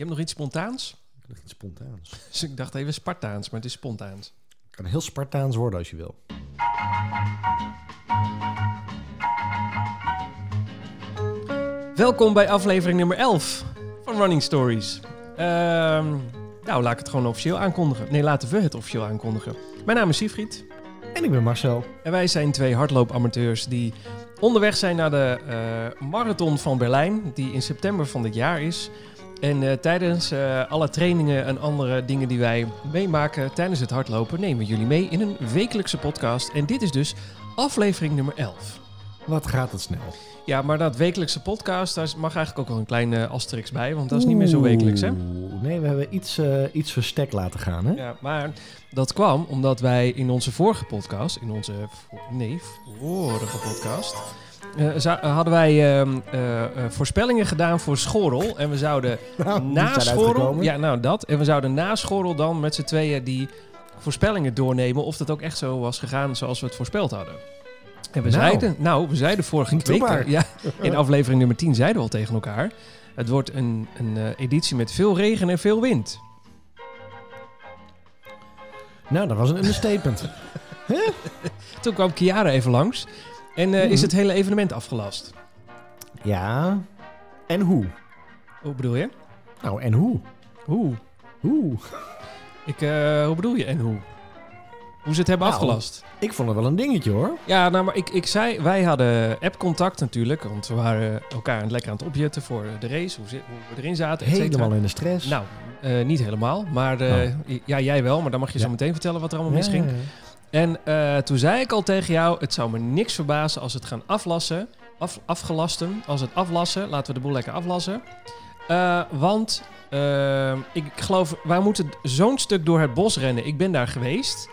Je hebt nog iets spontaans? Ik heb iets spontaans. Dus ik dacht even Spartaans, maar het is spontaans. Het kan heel Spartaans worden als je wil. Welkom bij aflevering nummer 11 van Running Stories. Ehm, nou, laat ik het gewoon officieel aankondigen. Nee, laten we het officieel aankondigen. Mijn naam is Siegfried En ik ben Marcel. en wij zijn twee hardloopamateurs die onderweg zijn naar de eh, Marathon van Berlijn, die in september van dit jaar is. En eh, tijdens eh, alle trainingen en andere dingen die wij meemaken tijdens het hardlopen, nemen we jullie mee in een wekelijkse podcast. En dit is dus aflevering nummer 11. Wat gaat het snel? Ja, maar dat wekelijkse podcast, daar mag eigenlijk ook wel een klein eh, asterix bij, want dat is niet meer zo wekelijks, hè? Nee, we hebben iets, eh, iets verstek laten gaan, hè? Ja, maar dat kwam omdat wij in onze vorige podcast, in onze nee, vorige podcast, eh, za- hadden wij ehm, eh, eh, voorspellingen gedaan voor Schorrel. En we zouden Nou, na Schorrel, ja nou dat, en we zouden na Schorrel dan met z'n tweeën die voorspellingen doornemen of dat ook echt zo was gegaan zoals we het voorspeld hadden. En we Nou. zeiden, nou, we zeiden vorige week, maar. ja, in aflevering nummer 10 zeiden we al tegen elkaar, het wordt een, een eh, editie met veel regen en veel wind. Nou, dat was een understatement. Toen kwam Kiara even langs en eh, is Mhm. het hele evenement afgelast. ja. En hoe? Hoe bedoel je? Nou, en hoe? Hoe? Hoe? Ik, eh, hoe bedoel je en hoe? Hoe ze het hebben Nou. afgelast? Ik vond het wel een dingetje, hoor. Ja, nou, maar ik, ik zei, wij hadden appcontact natuurlijk, want we waren elkaar lekker aan het opjutten voor de race, hoe, zit- hoe we erin zaten, et. Helemaal in de stress. Nou, eh, niet helemaal, maar eh, ja, jij wel, maar dan mag je zo meteen vertellen wat er allemaal Ja, misging. ja. En eh, toen zei ik al tegen jou, het zou me niks verbazen als het gaan aflassen, af, afgelasten, als het aflassen, laten we de boel lekker aflassen. Eh, want eh, ik geloof, wij moeten zo'n stuk door het bos rennen. Ik ben daar geweest.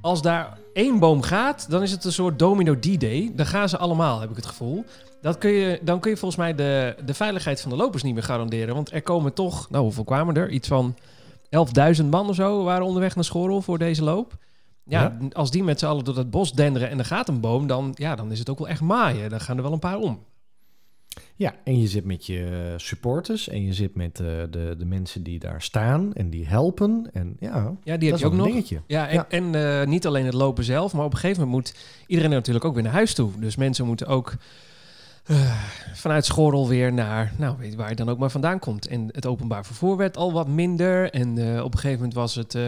Als daar één boom gaat, dan is het een soort domino D-day. Dan gaan ze allemaal, heb ik het gevoel. Dat kun je, dan kun je volgens mij de, de veiligheid van de lopers niet meer garanderen. Want er komen toch, nou hoeveel kwamen er? Iets van 11.000 man of zo waren onderweg naar Schorrel voor deze loop. Ja, Ja. als die met z'n allen door het bos denderen en er gaat een boom, dan, ja, dan is het ook wel echt maaien. Dan gaan er wel een paar om. Ja, en je zit met je supporters en je zit met eh, de, de mensen die daar staan en die helpen. En ja, Ja, die heb dat je ook nog. dingetje. Ja, en, Ja. en eh, niet alleen het lopen zelf, maar op een gegeven moment moet iedereen natuurlijk ook weer naar huis toe. Dus mensen moeten ook eh, vanuit Schorrel weer naar, nou weet waar je dan ook maar vandaan komt. En het openbaar vervoer werd al wat minder. En eh, op een gegeven moment was het, eh,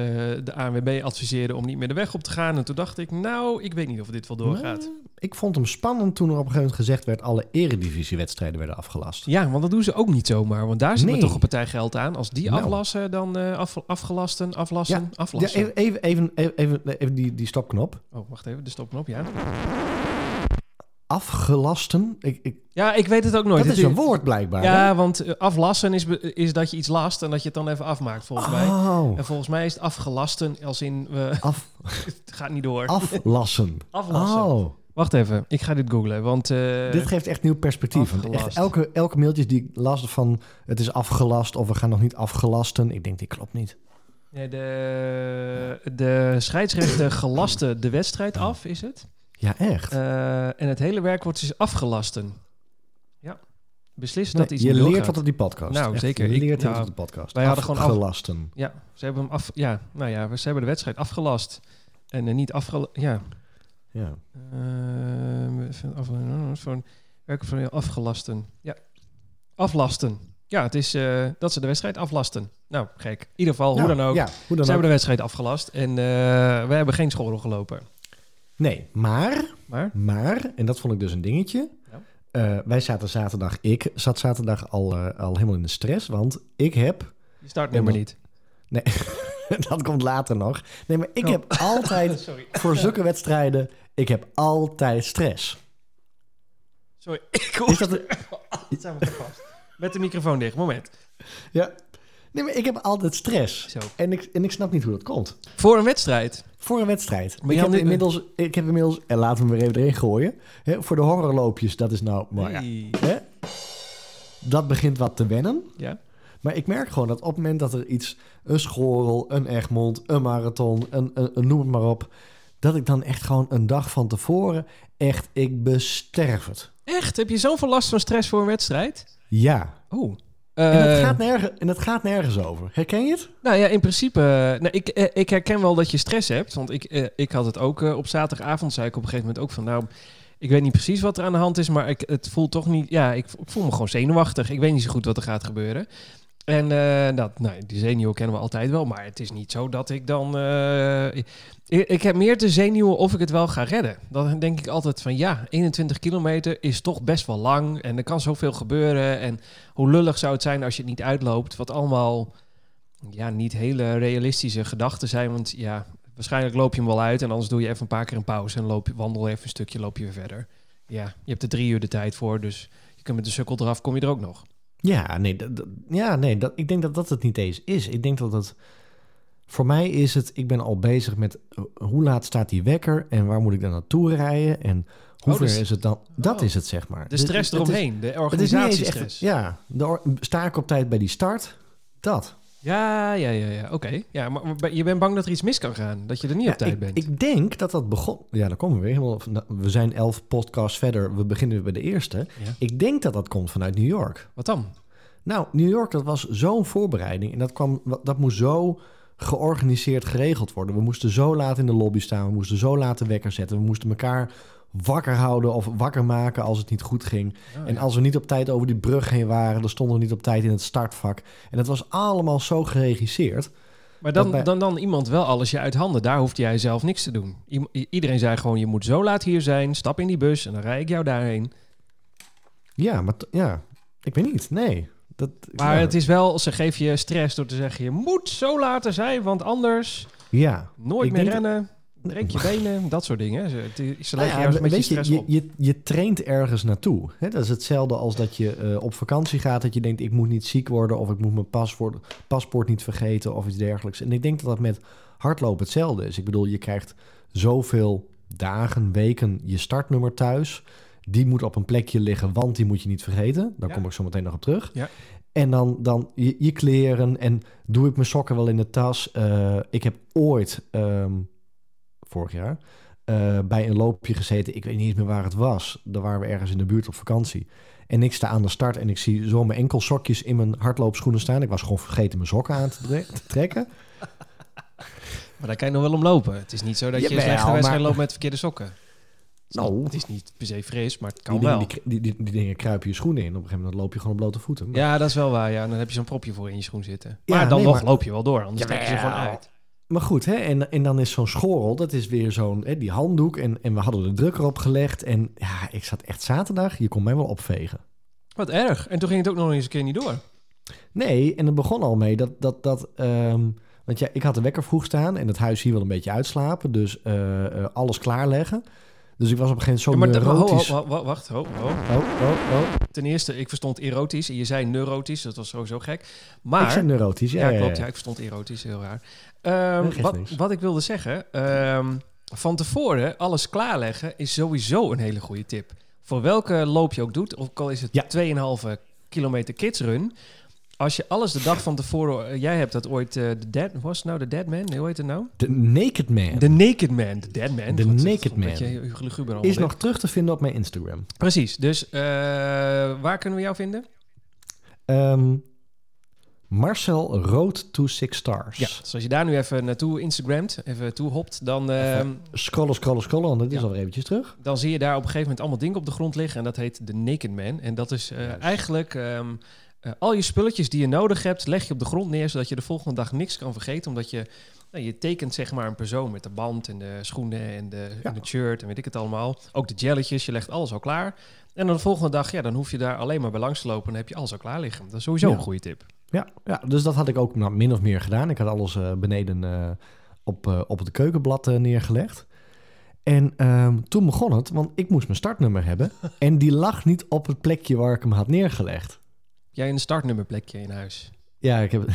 de ANWB adviseerde om niet meer de weg op te gaan. En toen dacht ik, nou, ik weet niet of dit wel doorgaat. Nou, ik vond hem spannend toen er op een gegeven moment gezegd werd... alle eredivisiewedstrijden werden afgelast. Ja, want dat doen ze ook niet zomaar. Want daar zit Nee. toch een partij geld aan. Als die Nou. aflassen, dan af, afgelasten, aflassen, Ja, aflassen. even, even, even, even, even, even die, die stopknop. Oh, wacht even, de stopknop, ja. Afgelasten. Ik, ik, Ja, ik weet het ook nooit. dat is een woord blijkbaar. Ja, hè? want eh, aflassen is, is dat je iets last en dat je het dan even afmaakt, volgens mij. Oh, En volgens mij is het afgelasten als in, we, af, het gaat niet door. aflassen. Aflassen. Oh, Wacht even, ik ga dit googlen, want... eh, dit geeft echt nieuw perspectief. Want echt elke, elke mailtjes die ik las van het is afgelast of we gaan nog niet afgelasten. Ik denk, dit klopt niet. nee, de, de scheidsrechter gelaste de wedstrijd af, is het. Ja, echt. Eh, en het hele werk wordt dus afgelasten. Ja, beslissen Nee, dat iets je leert doorgaat. wat op die podcast. Nou, Echt, zeker. Je Ik- leert ja, wat op de podcast. wij hadden gewoon af- afgelasten. Ja, ze hebben hem af... Ja, nou ja, ze hebben de wedstrijd afgelast. En eh, niet afgelast... Ja, Ja. Af, van werken van afgelasten. Ja, aflasten. Ja, het is eh, dat ze de wedstrijd aflasten. Nou, gek. In ieder geval, hoe dan ook. Ja, hoe dan ze ook. hebben de wedstrijd afgelast en we hebben geen school gelopen. Nee, maar, Maar, maar, en dat vond ik dus een dingetje. Ja. Eh, wij zaten zaterdag, ik zat zaterdag al, eh, al helemaal in de stress, want ik heb, je startnummer niet. nee, dat komt later nog. Nee, maar ik Oh. heb altijd, Sorry. voor zulke wedstrijden, ik heb altijd stress. Sorry. Ik Is hoor dat een- zijn we te vast. Met de microfoon dicht. Moment. ja. Nee, maar ik heb altijd stress. Zo. En ik, en ik snap niet hoe dat komt. Voor een wedstrijd. Voor een wedstrijd. Maar ik, heb inmiddels, ik heb inmiddels, en laten we hem weer even erin gooien. Hè, voor de horrorloopjes, dat is nou, maar ja, hè, dat begint wat te wennen. Ja. Maar ik merk gewoon dat op het moment dat er iets, een schorrel, een Egmond, een marathon, een, een, een noem het maar op, dat ik dan echt gewoon een dag van tevoren echt, ik besterf het. Echt? Heb je zoveel last van stress voor een wedstrijd? Ja, Oh. En het, Eh, gaat nergens, en het gaat nergens over. Herken je het? Nou ja, in principe, eh, nou, ik, eh, ik herken wel dat je stress hebt. Want ik, ik had het ook op zaterdagavond, zei ik op een gegeven moment ook van, nou, ik weet niet precies wat er aan de hand is, maar ik, het voelt toch niet, ja, ik, ik voel me gewoon zenuwachtig. Ik weet niet zo goed wat er gaat gebeuren. En eh, dat, nou, die zenuwen kennen we altijd wel, maar het is niet zo dat ik dan... eh, ik, heb meer te zenuwen of ik het wel ga redden. Dan denk ik altijd van ja, 21 kilometer is toch best wel lang en er kan zoveel gebeuren. En hoe lullig zou het zijn als je het niet uitloopt, wat allemaal ja, niet hele realistische gedachten zijn. Want ja, waarschijnlijk loop je hem wel uit en anders doe je even een paar keer een pauze en loop wandel even een stukje, loop je weer verder. Ja, je hebt er drie uur de tijd voor, dus je kunt met de sukkel eraf, kom je er ook nog. Ja, nee, dat, dat- ja, nee dat, ik denk dat dat het niet eens is. Ik denk dat het... Voor mij is het... Ik ben al bezig met... eh, Hoe laat staat die wekker? En waar moet ik dan naartoe rijden? En hoe Oh, ver dus- is het dan? Dat oh. is het, zeg maar. De stress is- eromheen, de organisatiestress. echt... Ja, de sta ik op tijd bij die start? Dat. Ja, ja, ja, ja. oké. Ja, maar je bent bang dat er iets mis kan gaan, dat je er niet Ja, op tijd ik, bent. ik denk dat dat begon... Ja, dan komen we weer helemaal... We zijn elf podcasts verder. We beginnen weer bij de eerste. Ja. Ik denk dat dat komt vanuit New York. Wat dan? Nou, New York, dat was zo'n voorbereiding. En dat, kwam, dat moest zo georganiseerd geregeld worden. We moesten zo laat in de lobby staan. We moesten zo laat de wekker zetten. We moesten elkaar wakker houden of wakker maken als het niet goed ging. Oh, En ja. als we niet op tijd over die brug heen waren... dan stonden we niet op tijd in het startvak. En dat was allemaal zo geregisseerd. Maar dan, bij- dan, dan iemand wel alles je uit handen. Daar hoeft jij zelf niks te doen. I- iedereen zei gewoon, je moet zo laat hier zijn. Stap in die bus en dan rijd ik jou daarheen. Ja, maar ja, ik weet niet. Nee. Dat, Maar ja. het is wel, ze geven je stress door te zeggen... je moet zo laat er zijn, want anders Ja. nooit Ik meer rennen. Breek je benen, dat soort dingen. Ze, ze Nou leggen met je stress je, op. je, traint ergens naartoe. Dat is hetzelfde als dat je eh, op vakantie gaat. Dat je denkt, ik moet niet ziek worden. Of ik moet mijn paspoort, paspoort niet vergeten. Of iets dergelijks. En ik denk dat dat met hardlopen hetzelfde is. Ik bedoel, je krijgt zoveel dagen, weken je startnummer thuis. Die moet op een plekje liggen, want die moet je niet vergeten. Daar Ja. kom ik zo meteen nog op terug. Ja. En dan, dan je, je kleren. En doe ik mijn sokken wel in de tas? Eh, ik heb ooit, ehm, vorig jaar, eh, bij een loopje gezeten. Ik weet niet eens meer waar het was. Daar waren we ergens in de buurt op vakantie. En ik sta aan de start en ik zie zo mijn enkelsokjes in mijn hardloopschoenen staan. Ik was gewoon vergeten mijn sokken aan te, tre- te trekken. Maar daar kan je nog wel om lopen. Het is niet zo dat je een slechte wedstrijd maar- loopt met verkeerde sokken. Het is Nou. niet- Het is niet per se fris, maar het kan Die wel. die, die, die, die dingen kruipen je schoenen in. Op een gegeven moment loop je gewoon op blote voeten. Maar, Ja, dat is wel waar. Ja. Dan heb je zo'n propje voor in je schoen zitten. Ja, Maar dan nee, nog maar- loop je wel door, anders trek je ze gewoon uit. Maar goed, hè? En, en dan is zo'n schorrel, dat is weer zo'n hè, die handdoek. En, en we hadden de druk erop gelegd. En ja, ik zat echt zaterdag, je kon mij wel opvegen. Wat erg. En toen ging het ook nog eens een keer niet door. Nee, en het begon al mee dat... dat, dat ehm, want ja, ik had de wekker vroeg staan en het huis hier wil een beetje uitslapen. Dus eh, eh, alles klaarleggen. Dus ik was op een gegeven Ja, moment maar zo de- ho, ho, neurotisch. ho, ho, wacht, ho, ho. Ten eerste, ik verstond erotisch en je zei neurotisch. Dat was sowieso gek. Maar... Ik zei neurotisch, ja. ja, ja, klopt. ja. Ja, ik verstond erotisch. Heel raar. Ehm, Nee, wat, wat ik wilde zeggen... ehm, van tevoren alles klaarleggen is sowieso een hele goede tip. Voor welke loop je ook doet, ook al is het Ja. 2,5 kilometer kidsrun... Als je alles de dag van tevoren... eh, jij hebt dat ooit... eh, de dead, was nou de Dead Man? Hoe heet het nou? De Naked Man De Naked Man. De Dead Man. De Naked Man. is nog terug te vinden op mijn Instagram. Precies. Dus eh, waar kunnen we jou vinden? Ehm, Marcel Road to Six Stars. Ja, dus als je daar nu even naartoe Instagramt, even toe hopt, dan, ehm, Scrollen, scrollen, scrollen, want het is Ja. alweer eventjes terug. dan zie je daar op een gegeven moment allemaal dingen op de grond liggen. En dat heet de Naked Man. En dat is eh, eigenlijk ehm, eh, al je spulletjes die je nodig hebt, leg je op de grond neer, zodat je de volgende dag niks kan vergeten. Omdat je, nou, je tekent zeg maar een persoon met de band en de schoenen en de, Ja. en het shirt en weet ik het allemaal. Ook de jelletjes, je legt alles al klaar. En dan de volgende dag, ja, dan hoef je daar alleen maar bij langs te lopen en dan heb je alles al klaar liggen. Dat is sowieso Ja. een goede tip. Ja, ja, dus dat had ik ook nou, min of meer gedaan. Ik had alles eh, beneden eh, op, op het keukenblad neergelegd. En ehm, toen begon het, want ik moest mijn startnummer hebben. en die lag niet op het plekje waar ik hem had neergelegd. Jij een startnummerplekje in huis. Ja, ik heb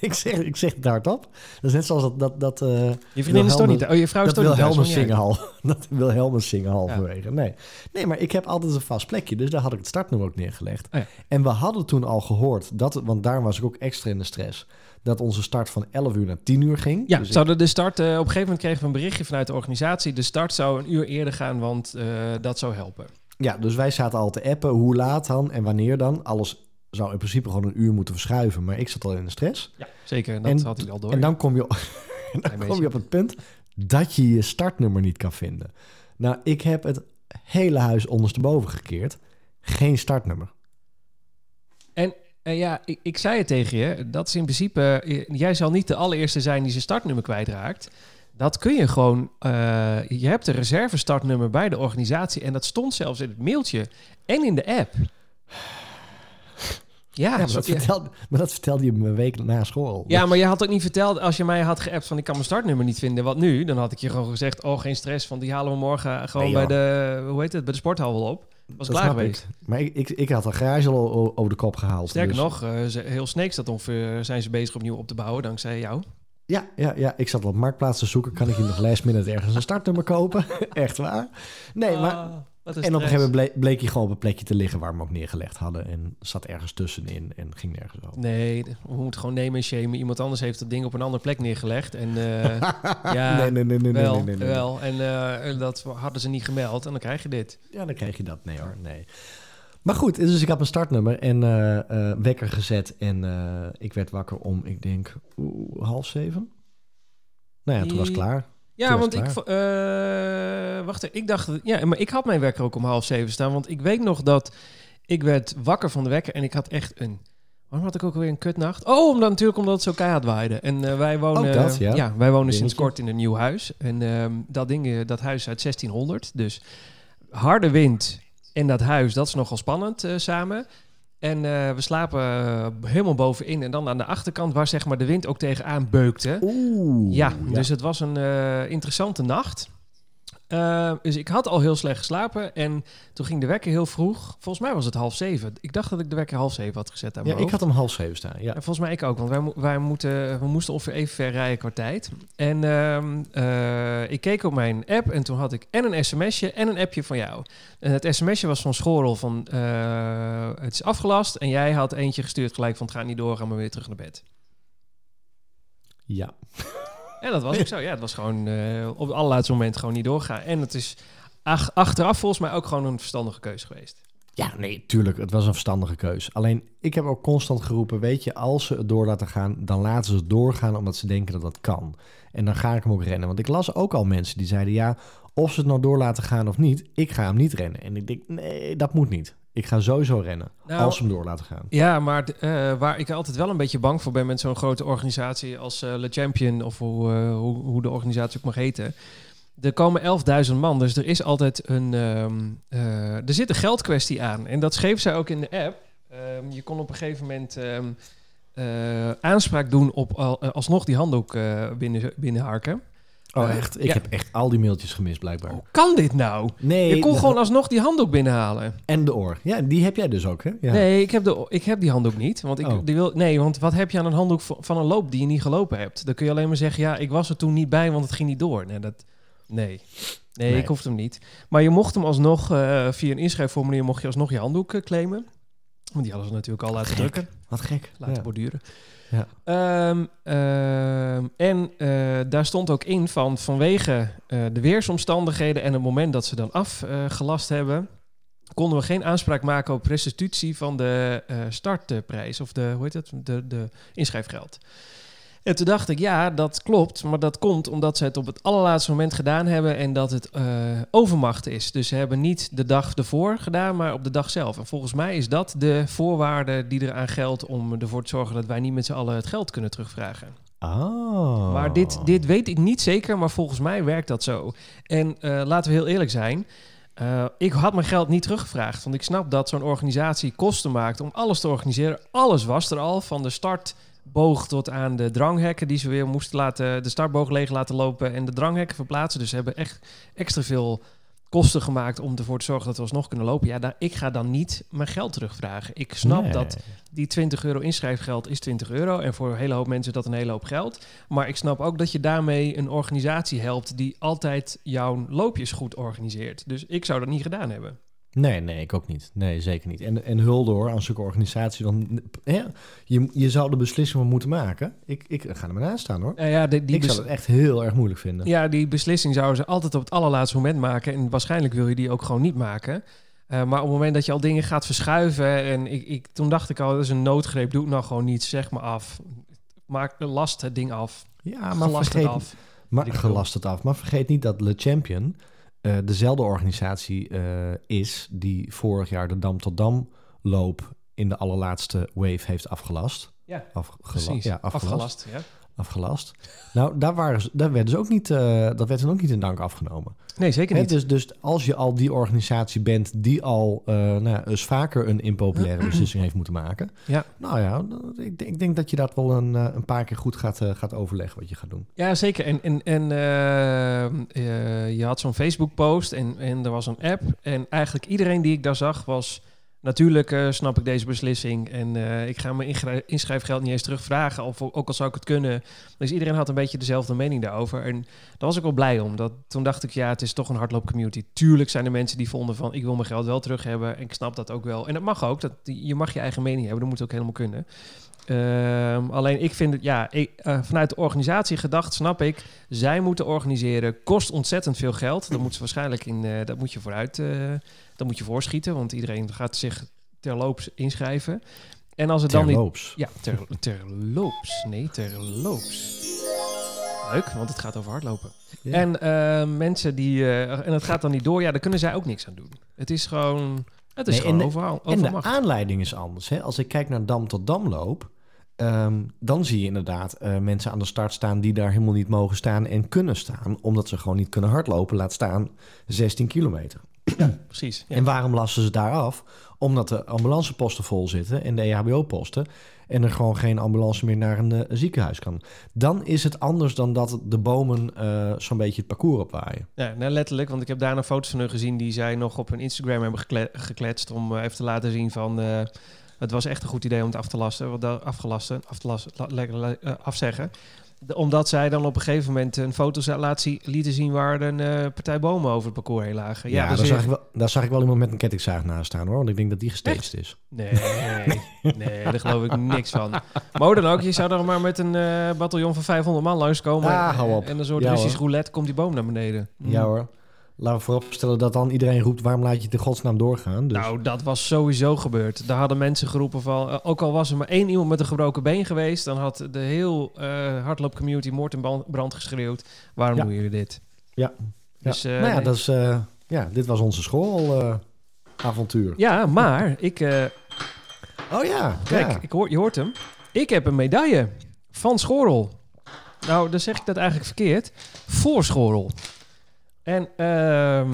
ik, zeg, ik zeg het hardop. Dat is net zoals dat... dat, dat eh, Je vriendin is toch niet... Oh, je vrouw is toch niet Wilhelmus maakt niet zingen uit. hal. Dat Wilhelmus zingen halverwege. Nee. nee, maar ik heb altijd een vast plekje. Dus daar had ik het startnummer ook neergelegd. Oh ja. En we hadden toen al gehoord, dat, want daar was ik ook extra in de stress... dat onze start van 11 uur naar 10 uur ging. Ja, Dus ik- zouden de start... eh, op een gegeven moment kregen we een berichtje vanuit de organisatie. De start zou een uur eerder gaan, want eh, dat zou helpen. Ja, dus wij zaten al te appen. Hoe laat dan en wanneer dan? Alles zou in principe gewoon een uur moeten verschuiven. Maar ik zat al in de stress. Ja, zeker. Dat En- had ik al door. En dan kom je, en dan kom je op het punt dat je je startnummer niet kan vinden. Nou, ik heb het hele huis ondersteboven gekeerd. Geen startnummer. Eh, ja, ik, ik zei het tegen je. Dat is in principe... eh, jij zal niet de allereerste zijn die zijn startnummer kwijtraakt. Dat kun je gewoon... eh, je hebt een reserve startnummer bij de organisatie. En dat stond zelfs in het mailtje en in de app. Ja, Ja, maar, zo- dat ja. vertelde, maar dat vertelde je me een week na school. Ja, maar je had ook niet verteld, als je mij had geappt van ik kan mijn startnummer niet vinden, wat nu? Dan had ik je gewoon gezegd, oh geen stress, van die halen we morgen gewoon Nee, bij de, hoe heet het, bij de sporthal wel op. Was dat klaar geweest. ik. Maar ik, ik, ik had een garage al over de kop gehaald. Sterker dus- nog, eh, ze- heel Sneek staat ongeveer, zijn ze bezig opnieuw op te bouwen, dankzij jou. Ja, ja, ja, ik zat op Marktplaats te zoeken. Kan ik hier nog last minute ergens een startnummer kopen? Echt waar? Nee, maar... Ah, En op een gegeven moment bleek, hij gewoon op een plekje te liggen waar we hem ook neergelegd hadden. En zat ergens tussenin en ging nergens over. Nee, we moeten gewoon nemen en shamen. Iemand anders heeft dat ding op een andere plek neergelegd. En eh, ja, nee, nee, nee, nee, wel, nee, nee, nee. wel. En eh, dat hadden ze niet gemeld en dan krijg je dit. Ja, dan krijg je dat. Nee hoor, nee. Maar goed, dus ik had een startnummer en eh, eh, wekker gezet. En eh, ik werd wakker om, ik denk, oeh, half zeven? Nou ja, toen was het klaar. Ja, Toen want ik... wacht, ik dacht... Ja, maar ik had mijn wekker ook om half zeven staan. Want ik weet nog dat ik werd wakker van de wekker en ik had echt een... Waarom had ik ook weer een kutnacht? Oh, omdat, natuurlijk omdat het zo keihard waaide. En wij wonen... Dat, ja. wij wonen sinds kort in een nieuw huis. En ehm, dat ding, dat huis is uit 1600. Dus harde wind en dat huis, dat is nogal spannend eh, samen. En eh, we slapen eh, helemaal bovenin. En dan aan de achterkant waar zeg maar de wind ook tegenaan beukte. Oeh. Ja, dus het was een interessante nacht. Eh, dus ik had al heel slecht geslapen en toen ging de wekker heel vroeg. Volgens mij was het half zeven. Ik dacht dat ik de wekker half zeven had gezet aan Ja, ik had hem half zeven staan, ja. En volgens mij ik ook, want wij, mo- wij moeten, we moesten ongeveer even ver rijden qua tijd. En ehm, eh, ik keek op mijn app en toen had ik en een sms'je en een appje van jou. En het sms'je was van Schorel van eh, het is afgelast. En jij had eentje gestuurd gelijk van het gaat niet door, gaan we weer terug naar bed. Ja. En dat was ook zo. Ja, het was gewoon eh, op het allerlaatste moment gewoon niet doorgaan. En het is ach- achteraf volgens mij ook gewoon een verstandige keuze geweest. Ja, nee, tuurlijk. Het was een verstandige keus. Alleen, ik heb ook constant geroepen, weet je, als ze het door laten gaan, dan laten ze het doorgaan omdat ze denken dat dat kan. En dan ga ik hem ook rennen. Want ik las ook al mensen die zeiden, ja, of ze het nou door laten gaan of niet, ik ga hem niet rennen. En ik denk, nee, dat moet niet. Ik ga sowieso rennen, Nou, als ze hem door laten gaan. Ja, maar eh, waar ik altijd wel een beetje bang voor ben met zo'n grote organisatie als eh Le Champion of hoe, eh, hoe, hoe de organisatie ook mag heten. Er komen 11.000 man, dus er is altijd een. ehm, eh, er zit een geldkwestie aan. En dat schreef zij ook in de app. Ehm, je kon op een gegeven moment ehm, eh, aanspraak doen op al, alsnog die handdoek binnen, binnenharken. Oh, Eh, echt? Ik ja. heb echt al die mailtjes gemist, blijkbaar. Hoe kan dit nou? Nee, Je kon gewoon alsnog die handdoek binnenhalen. En de oor. Ja, die heb jij dus ook, hè? Ja. Nee, ik heb, de, ik heb die handdoek niet. Want ik, Oh. die wil, nee, want wat heb je aan een handdoek van een loop die je niet gelopen hebt? Dan kun je alleen maar zeggen, ja, ik was er toen niet bij, want het ging niet door. Nee, dat, nee. nee, Nee. ik hoefde hem niet. Maar je mocht hem alsnog, eh, via een inschrijfformulier, mocht je alsnog je handdoek eh, claimen. Want die hadden ze natuurlijk al laten Gek. drukken, Wat gek. laten Ja. borduren. Ehm, ehm, en eh, daar stond ook in van vanwege eh, de weersomstandigheden en het moment dat ze dan afgelast hebben, konden we geen aanspraak maken op restitutie van de eh, startprijs of de, hoe heet het, de, de inschrijfgeld. En toen dacht ik, ja, dat klopt, maar dat komt omdat ze het op het allerlaatste moment gedaan hebben en dat het eh, overmacht is. Dus ze hebben niet de dag ervoor gedaan, maar op de dag zelf. En volgens mij is dat de voorwaarde die eraan geldt om ervoor te zorgen dat wij niet met z'n allen het geld kunnen terugvragen. Oh. Maar dit, dit weet ik niet zeker, maar volgens mij werkt dat zo. En eh, laten we heel eerlijk zijn. eh, ik had mijn geld niet teruggevraagd. Want ik snap dat zo'n organisatie kosten maakt om alles te organiseren. Alles was er al, van de startboog tot aan de dranghekken... die ze weer moesten laten, de startboog leeg laten lopen... en de dranghekken verplaatsen. Dus ze hebben echt extra veel kosten gemaakt... om ervoor te zorgen dat we alsnog kunnen lopen. Ja, daar, ik ga dan niet mijn geld terugvragen. Ik snap Nee. dat die 20 euro inschrijfgeld is 20 euro. En voor een hele hoop mensen dat een hele hoop geld. Maar ik snap ook dat je daarmee een organisatie helpt die altijd jouw loopjes goed organiseert. Dus ik zou dat niet gedaan hebben. Nee, nee, ik ook niet. Nee, zeker niet. En, en hulde hoor, aan zulke organisatie. Dan, ja, je, je zou de beslissing moeten maken. Ik, ik ga er maar naast staan hoor. Ja, die, die ik zou het echt heel erg moeilijk vinden. ja, die beslissing zouden ze altijd op het allerlaatste moment maken. En waarschijnlijk wil je die ook gewoon niet maken. Eh, maar op het moment dat je al dingen gaat verschuiven... en ik, ik, toen dacht ik al, dat is een noodgreep. Doe het nou gewoon niet, zeg maar af. Maak, last het ding af. Ja, maar Gelast vergeet, het af. Maar, gelast het af. Maar vergeet niet dat Le Champion eh, dezelfde organisatie eh, is die vorig jaar de Dam tot Dam loop in de allerlaatste wave heeft afgelast. Ja, Afgelast. Ja, afgelast. Afgelast, ja. Afgelast. Nou, daar, waren ze, daar werden ze ook niet, eh, dat werd hen ook niet in dank afgenomen. Nee, zeker niet. dus, dus als je al die organisatie bent die al eh, nou ja, eens vaker een impopulaire beslissing heeft moeten maken. Ja. Nou ja, ik, denk- ik denk dat je dat wel een, eh, een paar keer goed gaat, gaat overleggen wat je gaat doen. Ja, zeker. En, en, en je had zo'n Facebook-post en, en er was een app. En eigenlijk iedereen die ik daar zag was... Natuurlijk eh, snap ik deze beslissing en eh, ik ga mijn inschrijfgeld niet eens terugvragen. Of ook al zou ik het kunnen. Dus iedereen had een beetje dezelfde mening daarover. En daar was ik wel blij om. Dat, toen dacht ik, ja, het is toch een hardloopcommunity. Tuurlijk zijn er mensen die vonden van, ik wil mijn geld wel terug hebben. En ik snap dat ook wel. En dat mag ook. Dat, je mag je eigen mening hebben. Dat moet ook helemaal kunnen. Ehm, alleen ik vind het, ja, ik, eh, vanuit de organisatie gedacht, snap ik. Zij moeten organiseren, kost ontzettend veel geld. Dat moet ze waarschijnlijk in, dat moet je vooruit, dat moet je voorschieten, want iedereen gaat zich terloops inschrijven. En als het dan niet, ja, ter, terloops, nee, terloops. Leuk, want het gaat over hardlopen. Ja. En eh, mensen die, eh, en het gaat dan niet door, ja, daar kunnen zij ook niks aan doen. Het is gewoon, het is Nee, gewoon en overal, En de aanleiding is anders. Hè? Als ik kijk naar Dam tot Dam loop, ehm, dan zie je inderdaad eh, mensen aan de start staan die daar helemaal niet mogen staan en kunnen staan, omdat ze gewoon niet kunnen hardlopen, laat staan 16 kilometer. Precies. Ja. En waarom lassen ze daar af? Omdat de ambulanceposten vol zitten en de EHBO-posten. En er gewoon geen ambulance meer naar een, eh, ziekenhuis kan. Dan is het anders dan dat de bomen eh, zo'n beetje het parcours opwaaien. Ja, nou letterlijk, want ik heb daar nog foto's van hun gezien die zij nog op hun Instagram hebben gekle- gekletst om eh, even te laten zien van het was echt een goed idee om het af te lasten, wat afgelasten, af te lassen, la- lekker la- eh, afzeggen. Omdat zij dan op een gegeven moment een foto laat zien, lieten zien waar een eh, partij bomen over het parcours heen lagen. Ja, dus daar, zag ik wel, daar zag ik wel iemand met een kettingzaag naast staan hoor. Want ik denk dat die gestaged is. Nee, nee, daar geloof ik niks van. Maar hoe dan ook, je zou er maar met een eh bataljon van 500 man langskomen. Ah, en, hou op. en een soort Ja, Russisch hoor. roulette komt die boom naar beneden. Ja hoor. Laten we vooropstellen dat dan iedereen roept... waarom laat je het in godsnaam doorgaan? Dus, Nou, dat was sowieso gebeurd. Daar hadden mensen geroepen van... eh, ook al was er maar één iemand met een gebroken been geweest... dan had de heel eh hardloopcommunity moord ban- brand geschreeuwd. Waarom Ja. doen jullie dit? Ja. Dus, ja. eh, nou ja, nee. dat is, ja, dit was onze schoolavontuur. Ja, maar ik... Oh ja, kijk, ja. ik hoor, je hoort hem. Ik heb een medaille van Schorel. Nou, dan zeg ik dat eigenlijk verkeerd. Voor Schorel. En ehm,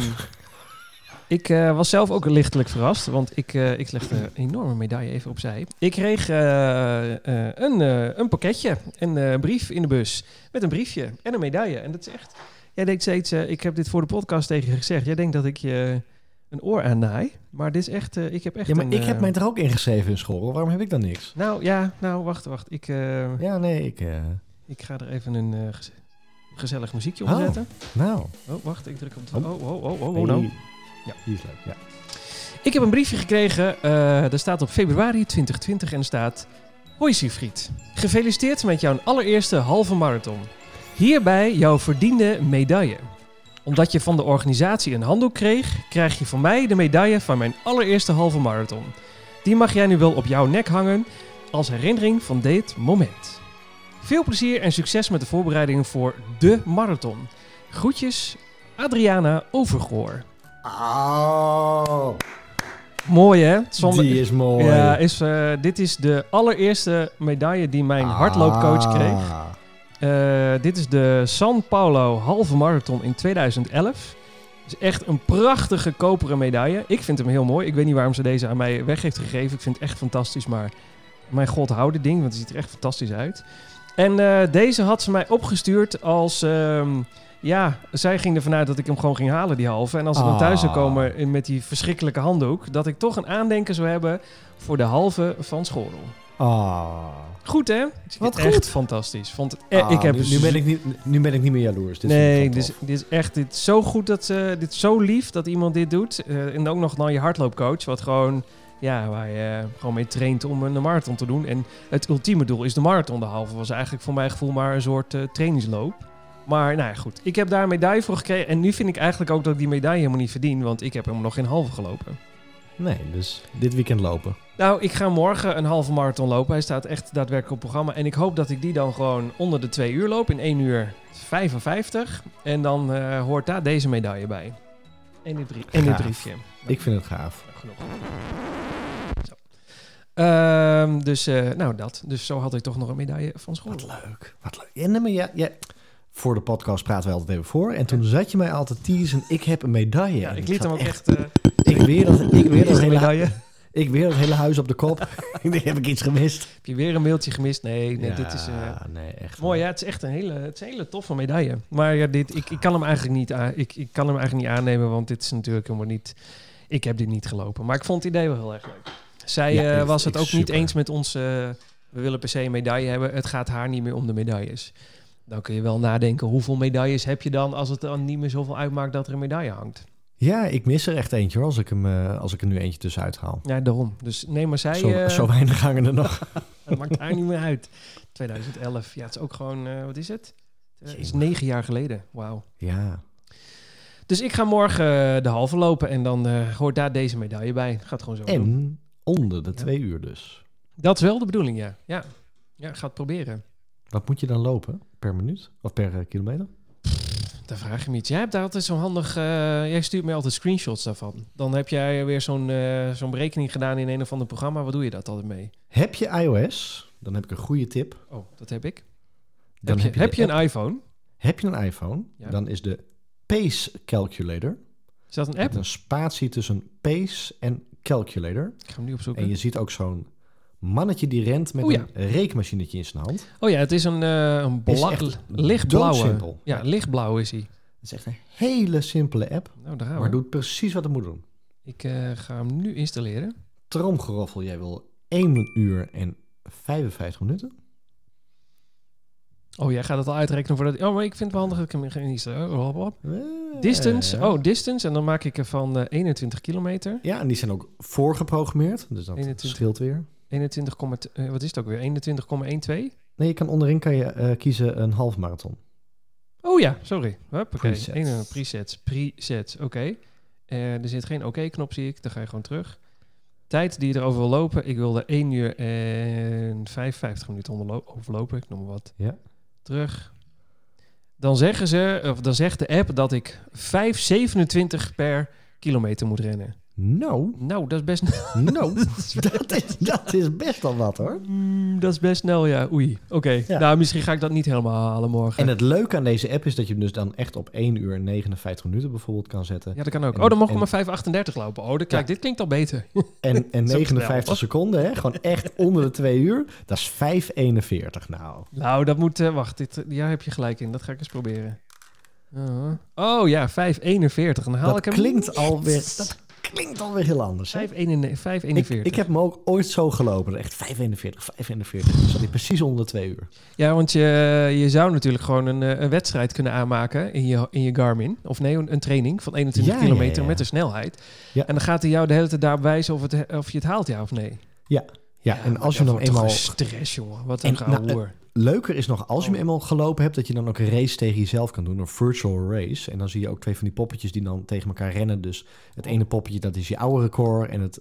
ik eh, was zelf ook lichtelijk verrast, want ik, eh, ik leg de enorme medaille even opzij. Ik kreeg eh, een, een pakketje, een brief in de bus met een briefje en een medaille. En dat is echt... Jij denkt steeds, ik heb dit voor de podcast tegen je gezegd. Jij denkt dat ik je een oor aannaai, maar dit is echt... ik heb echt Ja, maar een, ik heb mij er ook ingeschreven in school. Waarom heb ik dan niks? Nou ja, nou wacht, wacht. Ik, Ja, nee, ik... ik ga er even een gezellig muziekje Oh. onder zetten. nou. Oh, wacht, ik druk op de... Oh. Oh, oh, oh, oh, oh, nou. Hey. Ja. Die is leuk, ja. Ik heb een briefje gekregen. eh er staat op februari 2020 en er staat... Hoi Siegfried. Gefeliciteerd met jouw allereerste halve marathon. Hierbij jouw verdiende medaille. Omdat je van de organisatie een handdoek kreeg, krijg je van mij de medaille van mijn allereerste halve marathon. Die mag jij nu wel op jouw nek hangen als herinnering van dit moment. Veel plezier en succes met de voorbereidingen voor de marathon. Groetjes, Adriana Overgoor. Oh, Mooi hè? Zonder- die is mooi. Ja, is, eh, dit is de allereerste medaille die mijn hardloopcoach kreeg. Ah. Eh, dit is de San Paulo halve marathon in 2011. Het is echt een prachtige koperen medaille. Ik vind hem heel mooi. Ik weet niet waarom ze deze aan mij weg heeft gegeven. Ik vind het echt fantastisch, maar mijn god, hou dit ding, want het ziet er echt fantastisch uit. En eh, deze had ze mij opgestuurd als... ehm, ja, zij ging ervan uit dat ik hem gewoon ging halen, die halve. En als ik dan thuis zou Ah. komen in- met die verschrikkelijke handdoek... dat ik toch een aandenken zou hebben voor de halve van Schorel. Ah. Goed, hè? Wat echt goed. fantastisch. Vond het, eh, Ah, ik heb nu, nu, ben ik niet, nu ben ik niet meer jaloers. Dit nee, dit is, dit is echt dit is zo goed dat ze dit is zo lief dat iemand dit doet. Eh, en ook nog naar je hardloopcoach, wat gewoon ja, waar je gewoon mee traint om een marathon te doen. En het ultieme doel is de marathon. De halve was eigenlijk voor mijn gevoel maar een soort eh, trainingsloop. Maar nou ja, goed. Ik heb daar een medaille voor gekregen. En nu vind ik eigenlijk ook dat ik die medaille helemaal niet verdien. Want ik heb hem nog geen halve gelopen. Nee, dus dit weekend lopen. Nou, ik ga morgen een halve marathon lopen. Hij staat echt daadwerkelijk op programma. En ik hoop dat ik die dan gewoon onder de twee uur loop. In 1 uur 55. En dan eh, hoort daar deze medaille bij. En dit, brie en dit Gaaf. briefje. Ik vind het gaaf. Genoeg. Zo. Ehm, dus, eh, nou dat. Dus zo had ik toch nog een medaille van school. Wat leuk. Wat leuk. Nee, maar ja, ja, voor de podcast praten we altijd even voor. En toen zat je mij altijd teasen, ik heb een medaille. Ja, En ik liet hem ook echt... eh, Ik weer dat, ik weer dat, hele, medaille. Ik weer dat hele huis op de kop. heb ik iets gemist? Heb je weer een mailtje gemist? Nee, nee ja, dit is... eh, nee, echt. Mooi, ja, het is echt een hele, het is een hele toffe medaille. Maar ja, dit, ik, ik, kan hem eigenlijk niet aan, ik, ik kan hem eigenlijk niet aannemen, want dit is natuurlijk helemaal niet... Ik heb dit niet gelopen, maar ik vond het idee wel heel erg leuk. Zij Ja, eh, was het ook niet eens met ons, eh, we willen per se een medaille hebben. Het gaat haar niet meer om de medailles. Dan kun je wel nadenken, hoeveel medailles heb je dan als het dan niet meer zoveel uitmaakt dat er een medaille hangt? Ja, ik mis er echt eentje hoor, als ik, hem, eh, als ik er nu eentje tussenuit haal. Ja, daarom. Dus nee, maar zij... Zo, eh, zo weinig hangen er nog. Het maakt haar niet meer uit. 2011. Ja, het is ook gewoon, eh, wat is het? Het is negen jaar geleden. Wauw. Ja, Dus ik ga morgen de halve lopen en dan hoort daar deze medaille bij. Gaat gewoon zo doen. en onder de Ja. twee uur dus. Dat is wel de bedoeling, ja. Ja, ja ga het proberen. Wat moet je dan lopen? Per minuut? Of per kilometer? Dan vraag je me iets. Jij hebt daar altijd zo'n handig... eh, jij stuurt mij altijd screenshots daarvan. Dan heb jij weer zo'n eh, zo'n berekening gedaan in een of ander programma. Wat doe je dat altijd mee? Heb je iOS? Dan heb ik een goede tip. Oh, dat heb ik. Dan heb je, heb je app- een iPhone? Heb je een iPhone? Ja. Dan is de Pace Calculator. Is dat een Met app? een spatie tussen Pace en Calculator. Ik ga hem nu opzoeken. En je ziet ook zo'n mannetje die rent met Oh ja. een rekenmachinetje in zijn hand. Oh ja, het is een, eh een lichtblauwe. Ja, lichtblauw is hij. Het is echt een hele simpele app, Nou, daar gaan we. maar doet precies wat het moet doen. Ik eh, ga hem nu installeren. Tromgeroffel, jij wil 1 uur en 55 minuten. Oh, jij gaat het al uitrekenen voordat... Oh, maar ik vind het wel handig dat ik hem. Oh, hop. Eh, Distance. Oh, distance. En dan maak ik er van eh, 21 kilometer. Ja, en die zijn ook voorgeprogrammeerd, dus dat 21. scheelt weer. 21, eh, wat is het ook weer? 21,12? Nee, je kan onderin kan je eh, kiezen een half marathon. Oh ja, sorry. Hup, oké. Presets. Presets. Presets, oké. Eh, er zit geen oké-knop, zie ik. Dan ga je gewoon terug. Tijd die je erover wil lopen. Ik wilde 1 uur en 55 minuten overlopen. Ik noem maar wat. Ja. Terug. Dan zeggen ze, of dan zegt de app dat ik 5,27 per kilometer moet rennen. Nou, Nou, dat is best, nou, dat is, dat is best wel wat hoor. Mm, dat is best snel, ja. Oei. Oké. Ja. Nou, misschien ga ik dat niet helemaal halen morgen. En het leuke aan deze app is dat je hem dus dan echt op 1 uur en 59 minuten bijvoorbeeld kan zetten. Ja, dat kan ook. En- oh, dan mogen we en- maar 5,38 lopen. Oh, dan, kijk, Ja. dit klinkt al beter. En, en Zo 59 snel. seconden, hè? gewoon echt onder de 2 uur. Dat is 5,41 nou. nou, dat moet... eh, wacht, dit, ja, heb je gelijk in. Dat ga ik eens proberen. Uh, oh ja, 5,41. Dan haal Dat ik hem... klinkt alweer, dat klinkt alweer heel anders. Hè? 5,41. Ik, ik heb hem ook ooit zo gelopen. Echt 5,41, 5,41. Dan zat hij precies onder de 2 uur. Ja, want je, je zou natuurlijk gewoon een, eh, een wedstrijd kunnen aanmaken in je, in je Garmin. Of nee, een, een training van 21 Ja, ja, kilometer ja. met de snelheid. Ja. En dan gaat hij jou de hele tijd daar wijzen of, het, of je het haalt, ja of nee. Ja, en maar als je dan eenmaal... een stress, jongen. Wat En, een gouden nou. Leuker is nog, als je hem Oh. eenmaal gelopen hebt, dat je dan ook een race tegen jezelf kan doen. Een virtual race. En dan zie je ook twee van die poppetjes die dan tegen elkaar rennen. Dus het ene poppetje, dat is je oude record. En het,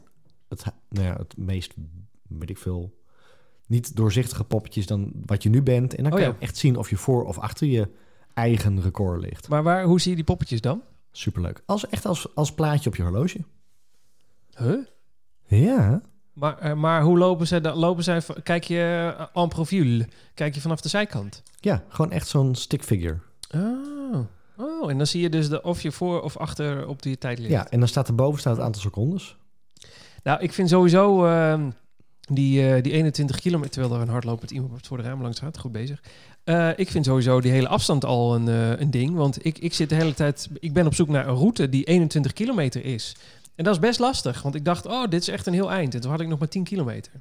het, nou ja, het meest, weet ik veel, niet doorzichtige poppetje is dan wat je nu bent. En dan Oh kan ja. je ook echt zien of je voor of achter je eigen record ligt. Maar waar, hoe zie je die poppetjes dan? Superleuk. Als, echt als, als plaatje op je horloge. Huh? Ja. Maar, eh, maar hoe lopen zij dan? Lopen zij, kijk je uh, en profiel? Kijk je vanaf de zijkant? Ja, gewoon echt zo'n stick figure. Oh. oh, en dan zie je dus de, of je voor of achter op die tijd ligt. Ja, en dan staat erboven staat het aantal secondes. Nou, ik vind sowieso ehm, die, eh, die 21 kilometer, terwijl er een hardlopend iemand voor de raam langs gaat, goed bezig. Eh, ik vind sowieso die hele afstand al een, eh, een ding, want ik, ik zit de hele tijd, ik ben op zoek naar een route die 21 kilometer is. En dat is best lastig, want ik dacht, oh, dit is echt een heel eind. En toen had ik nog maar 10 kilometer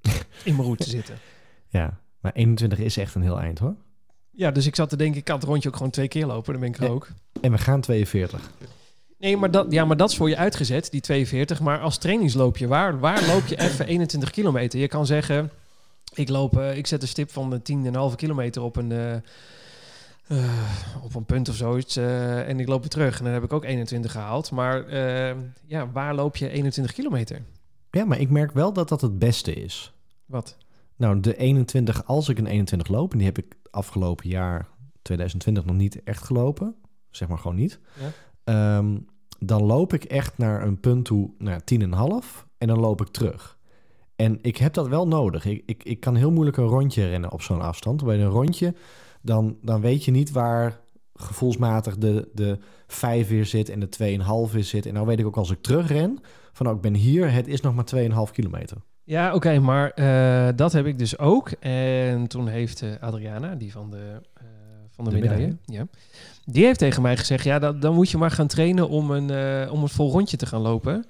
in mijn route zitten. Ja, maar 21 is echt een heel eind hoor. Ja, dus ik zat te denken, ik kan het rondje ook gewoon twee keer lopen, dan ben ik er ook. En we gaan 42. Nee, maar dat, ja, maar dat is voor je uitgezet, die 42. Maar als trainingsloopje, waar, waar loop je even 21 kilometer? Je kan zeggen, ik, loop, eh, ik zet een stip van de 10,5 kilometer op een, eh, eh, op een punt of zoiets. eh, en ik loop weer terug. En dan heb ik ook 21 gehaald. Maar eh, ja, waar loop je 21 kilometer? Ja, maar ik merk wel dat dat het beste is. Wat? Nou, de 21, als ik een 21 loop, en die heb ik afgelopen jaar 2020 nog niet echt gelopen, zeg maar gewoon niet. Ja. Ehm, dan loop ik echt naar een punt toe, naar 10,5 en dan loop ik terug. En ik heb dat wel nodig. Ik, ik, ik kan heel moeilijk een rondje rennen op zo'n afstand. Bij een rondje, dan, dan weet je niet waar gevoelsmatig de, de 5 weer zit en de 2,5 weer zit. En nou weet ik ook als ik terugren, van nou, ik ben hier, het is nog maar 2,5 kilometer. Ja, oké, maar eh, dat heb ik dus ook. En toen heeft eh, Adriana, die van de, eh, van de, De medaille, medaille. Ja, die heeft tegen mij gezegd: ja, dat, dan moet je maar gaan trainen om een, om een vol rondje te gaan lopen.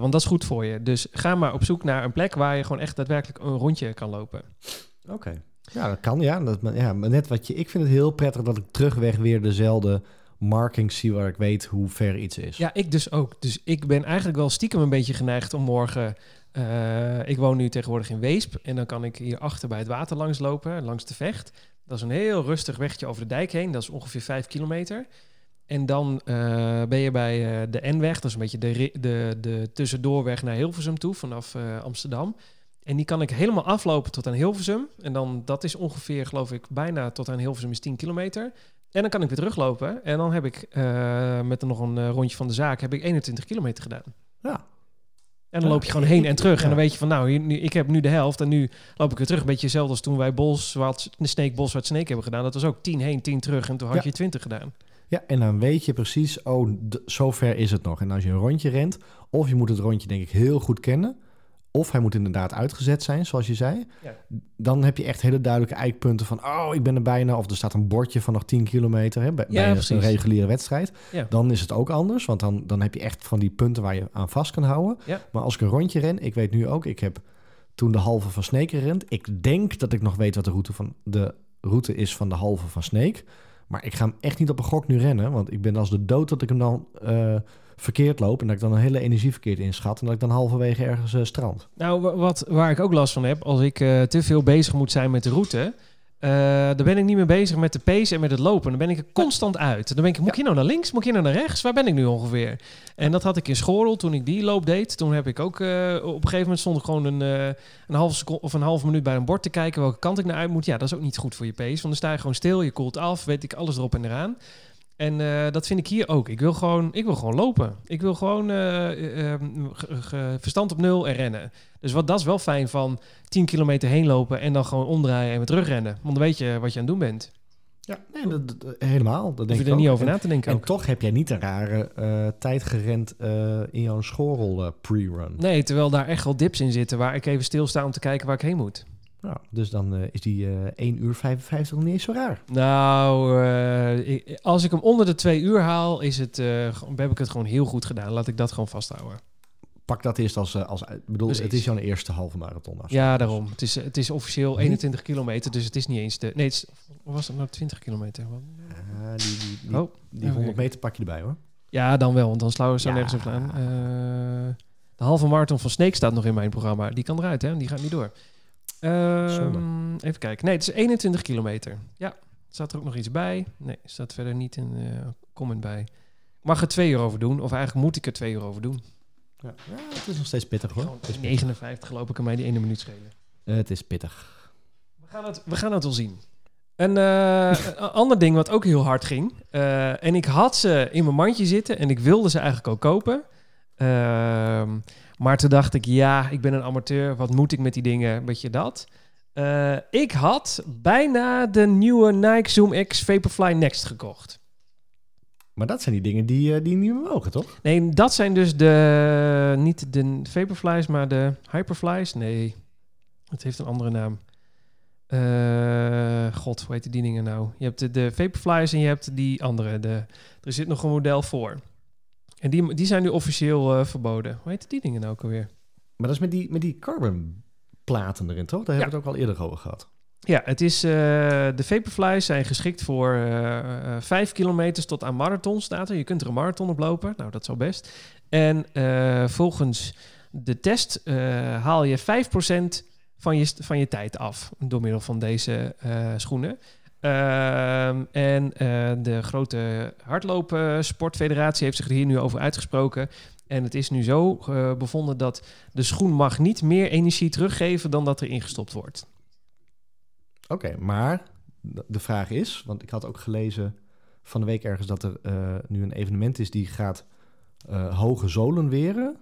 Want dat is goed voor je. Dus ga maar op zoek naar een plek waar je gewoon echt daadwerkelijk een rondje kan lopen. Oké. Ja, dat kan, ja. Dat, ja. Maar net wat je... Ik vind het heel prettig dat ik terugweg weer dezelfde markings zie waar ik weet hoe ver iets is. Ja, ik dus ook. Dus ik ben eigenlijk wel stiekem een beetje geneigd om morgen. eh, ik woon nu tegenwoordig in Weesp. En dan kan ik hier achter bij het water langs lopen, langs de vecht. Dat is een heel rustig wegje over de dijk heen. Dat is ongeveer 5 kilometer. En dan eh, ben je bij eh, de N-weg. Dat is een beetje de, de, de tussendoorweg naar Hilversum toe vanaf Amsterdam. En die kan ik helemaal aflopen tot aan Hilversum. En dan, dat is ongeveer, geloof ik, bijna tot aan Hilversum is 10 kilometer. En dan kan ik weer teruglopen. En dan heb ik eh, met nog een eh, rondje van de zaak heb ik 21 kilometer gedaan. Ja. En dan loop je gewoon heen en terug. En dan weet je van, nou, hier, nu, ik heb nu de helft. En nu loop ik weer terug. Een beetje hetzelfde als toen wij Bols, wat Sneek, Bos, wat Sneek hebben gedaan. Dat was ook 10 heen, 10 terug. En toen had Ja. je 20 gedaan. Ja, en dan weet je precies, oh, d- zo ver is het nog. En als je een rondje rent, of je moet het rondje denk ik heel goed kennen, of hij moet inderdaad uitgezet zijn, zoals je zei. Ja. Dan heb je echt hele duidelijke eikpunten van, oh, ik ben er bijna. Of er staat een bordje van nog 10 kilometer hè, bij, Ja, bij een reguliere wedstrijd. Ja. Dan is het ook anders, want dan, dan heb je echt van die punten waar je aan vast kan houden. Ja. Maar als ik een rondje ren, ik weet nu ook, ik heb toen de halve van Sneek gerend. Ik denk dat ik nog weet wat de route, van, de route is van de halve van Sneek. Maar ik ga hem echt niet op een gok nu rennen. Want ik ben als de dood dat ik hem dan eh, verkeerd loop. En dat ik dan een hele energie verkeerd inschat. En dat ik dan halverwege ergens eh, strand. Nou, wa- wat, waar ik ook last van heb, als ik eh, te veel bezig moet zijn met de route, eh, dan ben ik niet meer bezig met de pace en met het lopen. Dan ben ik er constant uit. Dan ben ik, moet ik hier nou naar links? Moet ik hier nou naar rechts? Waar ben ik nu ongeveer? En dat had ik in Schorel toen ik die loop deed. Toen heb ik ook op een gegeven moment stond ik gewoon een, eh, een halve seconde of een halve minuut bij een bord te kijken welke kant ik naar uit moet. Ja, dat is ook niet goed voor je pace. Want dan sta je gewoon stil, je koelt af, weet ik alles erop en eraan. En eh, dat vind ik hier ook. Ik wil gewoon, ik wil gewoon lopen. Ik wil gewoon eh, eh, eh, ge- ge- verstand op nul en rennen. Dus wat, dat is wel fijn van 10 kilometer heen lopen en dan gewoon omdraaien en weer terugrennen. Want dan weet je wat je aan het doen bent. Ja, nee, dat, dat- helemaal. Dat Hoef denk je er niet over En- na te denken En ook. toch heb jij niet een rare tijd gerend in jouw schorrel pre-run. Nee, terwijl daar echt wel dips in zitten waar ik even stilsta om te kijken waar ik heen moet. Nou, dus dan eh, is die eh 1 uur 55 nog niet eens zo raar. Nou, eh, ik- als ik hem onder de twee uur haal, is het, heb ik het gewoon heel goed gedaan. Laat ik dat gewoon vasthouden. Pak dat eerst als... als bedoel, Precies. het is jouw eerste halve marathon. Ja, daarom. Het is, het is officieel 21 kilometer, dus het is niet eens de... Nee, het is, was het nou 20 kilometer? Die die, die, Oh, die oké. 100 meter pak je erbij hoor. Ja, dan wel, want dan slaan we zo Ja. nergens over aan. De halve marathon van Sneek staat nog in mijn programma. Die kan eruit, hè? Die gaat niet door. Ehm, even kijken. Nee, het is 21 kilometer. Ja, staat er ook nog iets bij? Nee, staat verder niet een eh, comment bij. Ik mag er twee uur over doen, of eigenlijk moet ik er twee uur over doen. Ja. ja, het is nog steeds pittig hoor. Het is, 59 loop ik aan mij die ene minuut schelen. het is pittig. We gaan het, we gaan het wel zien. Een eh, een ander ding wat ook heel hard ging. eh, en ik had ze in mijn mandje zitten en ik wilde ze eigenlijk ook kopen. Ehm, maar toen dacht ik, ja, ik ben een amateur. Wat moet ik met die dingen? Weet je dat? Eh, ik had bijna de nieuwe Nike Zoom X Vaporfly Next gekocht. Maar dat zijn die dingen die, eh, die niet meer mogen, toch? Nee, dat zijn dus de... Niet de Vaporflies, maar de Hyperflies. Nee, het heeft een andere naam. Eh, God, hoe heet die dingen nou? Je hebt de, de Vaporflies en je hebt die andere. De, er zit nog een model voor. En die, die zijn nu officieel eh, verboden. Hoe heet die dingen nou ook alweer? Maar dat is met die, met die carbon platen erin, toch? Daar hebben we het ook al eerder over gehad. Ja, het is, eh, de Vaporflies zijn geschikt voor eh, eh, 5 kilometer tot aan marathon staat er. Je kunt er een marathon op lopen. Nou, dat al best. En volgens de test haal je 5% van je, van je tijd af door middel van deze schoenen. Ehm, en eh, de grote hardloopsportfederatie heeft zich er hier nu over uitgesproken. En het is nu zo eh, bevonden dat de schoen mag niet meer energie teruggeven dan dat er ingestopt wordt. Oké, maar de vraag is, want ik had ook gelezen van de week ergens dat er eh, nu een evenement is die gaat hoge zolen weren.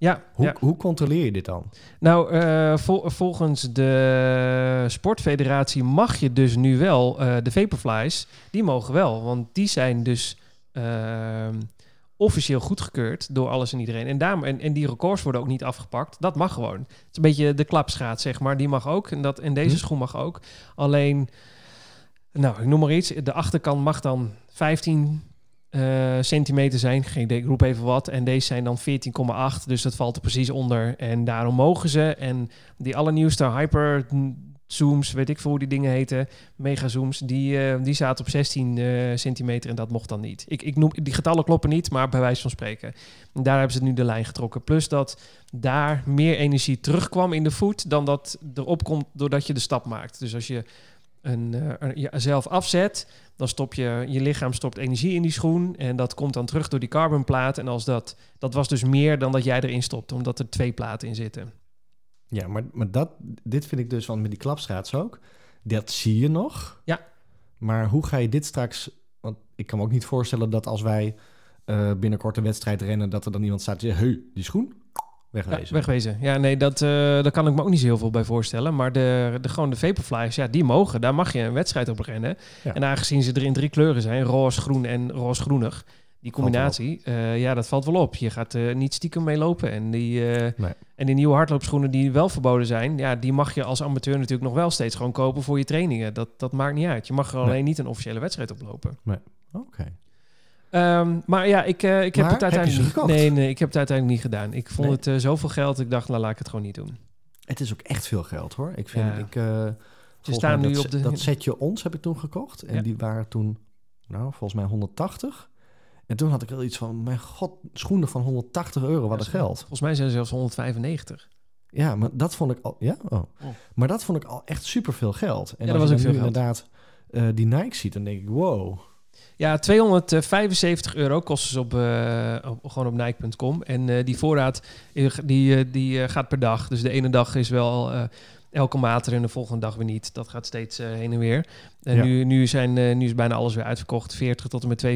Ja, Hoe, ja. hoe controleer je dit dan? nou uh, vol, volgens de sportfederatie mag je dus nu wel uh, de Vaporflies, die mogen wel, want die zijn dus uh, officieel goedgekeurd door alles en iedereen. En, daarom, en, en die records worden ook niet afgepakt. Dat mag gewoon. Het is een beetje de klapschaat, zeg maar. Die mag ook. En, dat, en deze hm. schoen mag ook. Alleen, nou, ik noem maar iets. De achterkant mag dan 15 uh, centimeter zijn. Geen ik roep even wat. En deze zijn dan 14,8. Dus dat valt er precies onder. En daarom mogen ze. En die allernieuwste hyper zooms, weet ik veel hoe die dingen heten, megazooms, die, uh, die zaten op 16 uh, centimeter en dat mocht dan niet. Ik, ik noem, die getallen kloppen niet, maar bij wijze van spreken. En daar hebben ze nu de lijn getrokken. Plus dat daar meer energie terugkwam in de voet dan dat erop komt doordat je de stap maakt. Dus als je een, uh, jezelf afzet, dan stop je, je lichaam stopt energie in die schoen en dat komt dan terug door die carbonplaat. En als dat, dat was dus meer dan dat jij erin stopt, omdat er twee platen in zitten. Ja, maar, maar dat, dit vind ik dus, want met die klapstraats ook, dat zie je nog. Ja. Maar hoe ga je dit straks, want ik kan me ook niet voorstellen dat als wij uh, binnenkort een wedstrijd rennen, dat er dan iemand staat die zegt, hey, die schoen, wegwezen. Ja, wegwezen. Ja, nee, dat, uh, daar kan ik me ook niet zo heel veel bij voorstellen. Maar de, de, gewoon de Vaporflies, ja, die mogen. Daar mag je een wedstrijd op rennen. Ja. En aangezien ze er in drie kleuren zijn, roze, groen en roze-groenig, die combinatie, uh, ja, dat valt wel op. Je gaat uh, niet stiekem mee lopen. En die, nee. en die nieuwe hardloopschoenen die wel verboden zijn, ja, die mag je als amateur natuurlijk nog wel steeds gewoon kopen voor je trainingen. Dat, dat maakt niet uit. Je mag er Nee. alleen niet een officiële wedstrijd oplopen. Oké. Ehm, maar ja, ik, eh, ik heb Maar het uiteindelijk ze niet-? Nee, nee, ik heb het uiteindelijk niet gedaan. Ik vond Nee. het eh, zoveel geld. Ik dacht, nou laat ik het gewoon niet doen. Het is ook echt veel geld hoor. Ik vind, Ja. ik, uh, volgens staan nu dat, op de- dat setje ons heb ik toen gekocht. En Ja. die waren toen, nou, volgens mij 180. En toen had ik wel iets van, mijn god, schoenen van 180 euro, wat Ja, een geld. Volgens mij zijn ze zelfs 195. Ja, maar dat vond ik al, ja? Oh. Oh. Maar dat vond ik al echt superveel geld. En Ja, als dat was veel nu geld. inderdaad uh, die Nike ziet, dan denk ik, wow. Ja, 275 euro kosten ze op, uh, op, gewoon op Nike.com. En uh, die voorraad uh, die, die gaat per dag. Dus de ene dag is wel elke maat er en de volgende dag weer niet. Dat gaat steeds heen en weer. En Ja. nu, nu, zijn, nu is bijna alles weer uitverkocht. 40 tot en met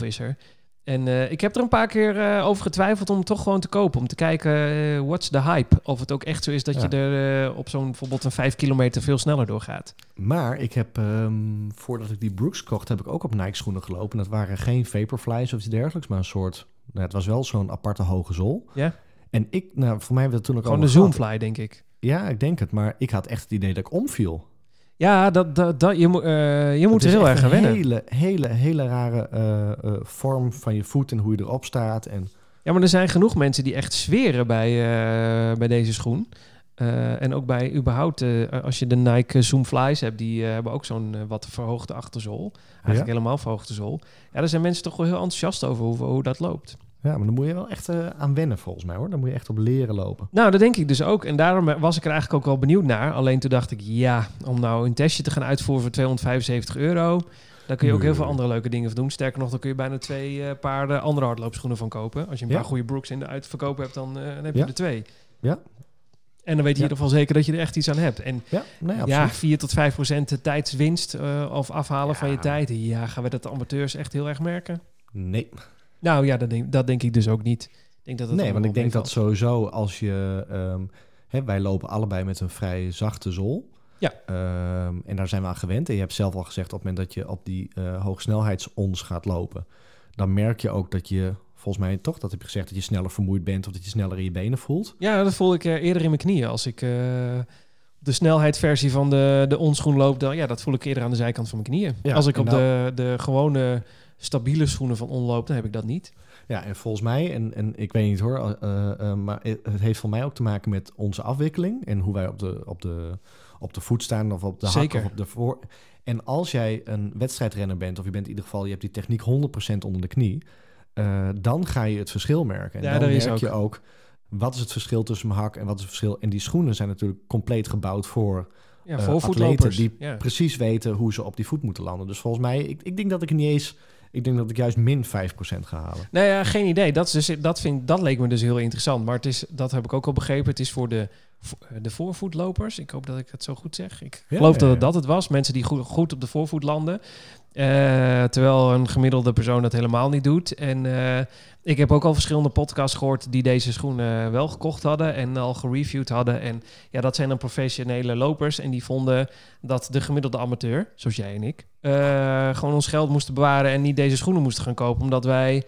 42,5 is er. En uh, ik heb er een paar keer uh, over getwijfeld om het toch gewoon te kopen. Om te kijken, uh, what's the hype? Of het ook echt zo is dat Ja. je er op zo'n bijvoorbeeld een 5 kilometer veel sneller doorgaat. Maar ik heb, um, voordat ik die Brooks kocht, heb ik ook op Nike schoenen gelopen. Dat waren geen Vaporflies of iets dergelijks, maar een soort... Nou, het was wel zo'n aparte hoge zool. Ja? En ik, nou, voor mij werd het toen ook Gewoon de over gehad. Zoomfly, denk ik. Ja, ik denk het. Maar ik had echt het idee dat ik omviel. Ja, dat, dat, dat, je, moet uh, je moet er heel erg aan een wennen. hele, hele, hele rare uh, uh, vorm van je voet en hoe je erop staat. En Ja, maar er zijn genoeg mensen die echt zweren bij, bij deze schoen. En ook bij überhaupt, als je de Nike Zoom Flies hebt, die hebben ook zo'n wat verhoogde achterzool. Eigenlijk Ja? helemaal verhoogde zool. Ja, daar zijn mensen toch wel heel enthousiast over hoe, hoe dat loopt. Ja, maar dan moet je wel echt uh, aan wennen volgens mij hoor. Dan moet je echt op leren lopen. Nou, dat denk ik dus ook. En daarom was ik er eigenlijk ook wel benieuwd naar. Alleen toen dacht ik, ja, om nou een testje te gaan uitvoeren voor 275 euro... Daar kun je ook heel veel andere leuke dingen voor doen. Sterker nog, dan kun je bijna twee eh, paar eh, andere hardloopschoenen van kopen. Als je een Ja. paar goede Brooks in de uitverkoop hebt, dan, eh, dan heb je Ja. er twee. Ja. En dan weet je Ja. in ieder geval zeker dat je er echt iets aan hebt. En Ja, nee, ja, absoluut. 4 tot 5 procent tijdswinst eh, of afhalen van je tijd. Ja, gaan we dat de amateurs echt heel erg merken? Nee, Nou ja, dat denk, dat denk ik dus ook niet. Ik denk dat het nee want ik denk dat sowieso als je... ehm, hè, wij lopen allebei met een vrij zachte zool. Ja. Ehm, en daar zijn we aan gewend. En je hebt zelf al gezegd, op het moment dat je op die eh hoogsnelheidsons gaat lopen... dan merk je ook dat je, volgens mij toch, dat heb je gezegd... dat je sneller vermoeid bent of dat je sneller in je benen voelt. Ja, dat voel ik eh, eerder in mijn knieën. Als ik eh, de snelheidsversie van de, de onschoen loop, dan, ja, dat voel ik eerder aan de zijkant van mijn knieën. Ja, Als ik op nou- de, de gewone stabiele schoenen van onloop, dan heb ik dat niet. Ja, en volgens mij, en, en ik weet niet hoor, eh, eh, maar het heeft voor mij ook te maken met onze afwikkeling en hoe wij op de, op de, op de voet staan of op de hak of op de voor. En als jij een wedstrijdrenner bent, of je bent in ieder geval, je hebt die techniek 100% onder de knie, eh, dan ga je het verschil merken. En Ja, dan merk ook. je ook, wat is het verschil tussen mijn hak en wat is het verschil. En die schoenen zijn natuurlijk compleet gebouwd voor Ja, eh, atleten die ja. precies weten hoe ze op die voet moeten landen. Dus volgens mij, ik, ik denk dat ik niet eens, ik denk dat ik juist min 5% ga halen. Nou ja, geen idee. Dat, is dus, dat, vind, dat leek me dus heel interessant. Maar het is, dat heb ik ook al begrepen. Het is voor de, voor de voorvoetlopers. Ik hoop dat ik het zo goed zeg. Ik Ja, geloof ja, dat het dat het was. Mensen die goed, goed op de voorvoet landen. Eh, terwijl een gemiddelde persoon dat helemaal niet doet. En eh, ik heb ook al verschillende podcasts gehoord die deze schoenen wel gekocht hadden en al gereviewd hadden. En ja, dat zijn dan professionele lopers. En die vonden dat de gemiddelde amateur, zoals jij en ik, eh, gewoon ons geld moesten bewaren en niet deze schoenen moesten gaan kopen. Omdat wij,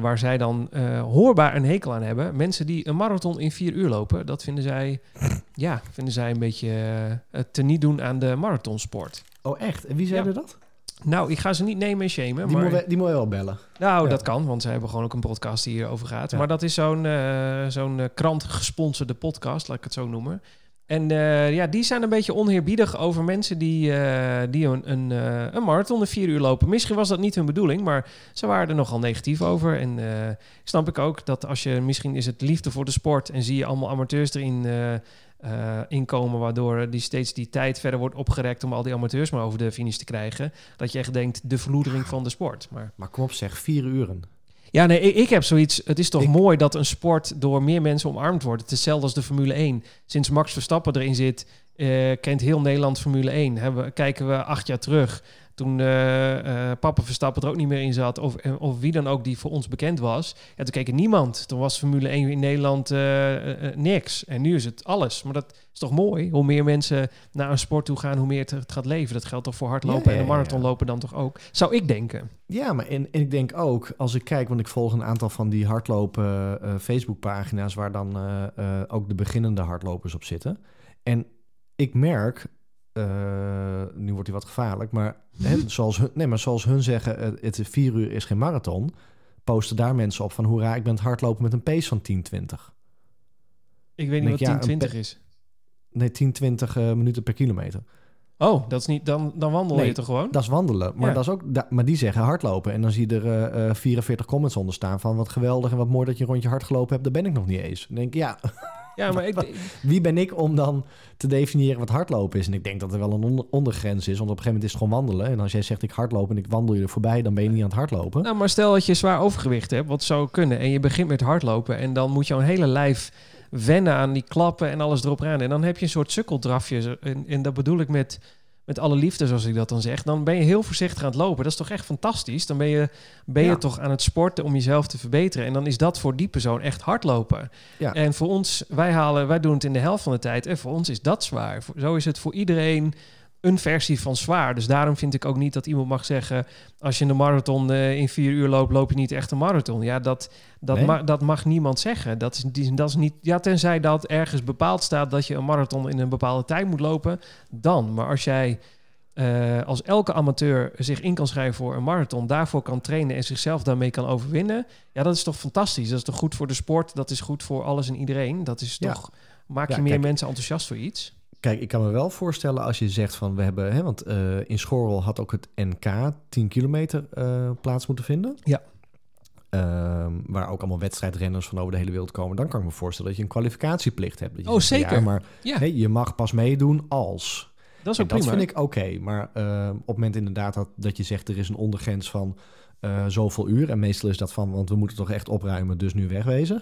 waar zij dan hoorbaar een hekel aan hebben, mensen die een marathon in vier uur lopen, dat vinden zij, ja, vinden zij een beetje het teniet doen aan de marathonsport. Oh, echt? En wie zei Ja. er dat? Nou, ik ga ze niet nemen en shamen, Die, maar... moet, die moet je wel bellen. Nou, Ja. dat kan, want ze hebben gewoon ook een podcast die hierover gaat. Ja. Maar dat is zo'n eh, zo'n eh, krant gesponsorde podcast, laat ik het zo noemen. En eh, ja, die zijn een beetje oneerbiedig over mensen die, die een, een, een marathon in vier uur lopen. Misschien was dat niet hun bedoeling, maar ze waren er nogal negatief over. En snap ik ook dat als je, misschien is het liefde voor de sport en zie je allemaal amateurs erin eh, inkomen, waardoor die steeds die tijd verder wordt opgerekt om al die amateurs maar over de finish te krijgen. Dat je echt denkt, de verloedering van de sport. Maar Maar kom op zeg, vier uren. ja, nee, ik, ik heb zoiets. Het is toch Ik- mooi dat een sport door meer mensen omarmd wordt. Het is hetzelfde als de Formule 1. Sinds Max Verstappen erin zit, eh, kent heel Nederland Formule 1. Hebben, kijken we acht jaar terug. Toen eh Papa Verstappen er ook niet meer in zat, of, eh, of wie dan ook die voor ons bekend was. Ja, toen keek er niemand. Toen was Formule 1 in Nederland niks. En nu is het alles. Maar dat is toch mooi? Hoe meer mensen naar een sport toe gaan, hoe meer het, het gaat leven. Dat geldt toch voor hardlopen Ja, ja, en de ja, marathonlopen dan toch ook? Zou ik denken. Ja, maar en, en ik denk ook, als ik kijk, want ik volg een aantal van die hardlopen Facebookpagina's waar dan ook de beginnende hardlopers op zitten. En ik merk, nu wordt hij wat gevaarlijk, maar, hè, zoals, hun, nee, maar zoals hun zeggen, eh, het vier uur is geen marathon, posten daar mensen op van hoera, ik ben het hardlopen met een pace van 10-20. Ik weet niet wat ja, een 1020 pe- is. Nee, 10-20 eh, minuten per kilometer. Oh, dat is niet, dan, dan wandel Nee, je toch gewoon? Dat is wandelen. Maar, Ja. dat is ook, da- maar die zeggen hardlopen. En dan zie je er eh, eh, 44 comments onder staan van wat geweldig en wat mooi dat je een rondje hard gelopen hebt. Daar ben ik nog niet eens. Dan denk ik, ja, Ja, maar ik, wie ben ik om dan te definiëren wat hardlopen is? En ik denk dat er wel een onder- ondergrens is. Want op een gegeven moment is het gewoon wandelen. En als jij zegt ik hardloop en ik wandel je er voorbij, dan ben je niet aan het hardlopen. nou, maar stel dat je zwaar overgewicht hebt, wat zou kunnen, en je begint met hardlopen en dan moet jouw hele lijf wennen aan die klappen en alles erop aan. En dan heb je een soort sukkeldrafje. En, en dat bedoel ik met, met alle liefde, zoals ik dat dan zeg. Dan ben je heel voorzichtig aan het lopen. Dat is toch echt fantastisch? Dan ben je, ben je toch aan het sporten om jezelf te verbeteren. En dan is dat voor die persoon echt hardlopen. Ja. En voor ons, wij, halen, wij doen het in de helft van de tijd. En voor ons is dat zwaar. Zo is het voor iedereen een versie van zwaar. Dus daarom vind ik ook niet dat iemand mag zeggen... als je een marathon eh, in vier uur loopt, loop je niet echt een marathon. Ja, dat, dat, Nee. ma- dat mag niemand zeggen. Dat is, die- dat is niet... Ja, tenzij dat ergens bepaald staat... dat je een marathon in een bepaalde tijd moet lopen, dan. Maar als jij... eh, als elke amateur zich in kan schrijven voor een marathon, daarvoor kan trainen en zichzelf daarmee kan overwinnen, ja, dat is toch fantastisch. Dat is toch goed voor de sport, dat is goed voor alles en iedereen. Dat is Ja. toch, maak je Ja, meer kijk, mensen enthousiast voor iets. Kijk, ik kan me wel voorstellen als je zegt van we hebben, hè, want eh, in Schorrel had ook het NK 10 kilometer eh, plaats moeten vinden. Ja. Ehm, waar ook allemaal wedstrijdrenners van over de hele wereld komen. Dan kan ik me voorstellen dat je een kwalificatieplicht hebt. Dat je Oh, zegt, zeker. Ja, maar Ja, je mag pas meedoen als. dat is En ook dat prima. vind ik oké. maar eh, op het moment inderdaad dat, dat je zegt er is een ondergrens van eh, zoveel uur. En meestal is dat van, want we moeten toch echt opruimen, dus nu wegwezen.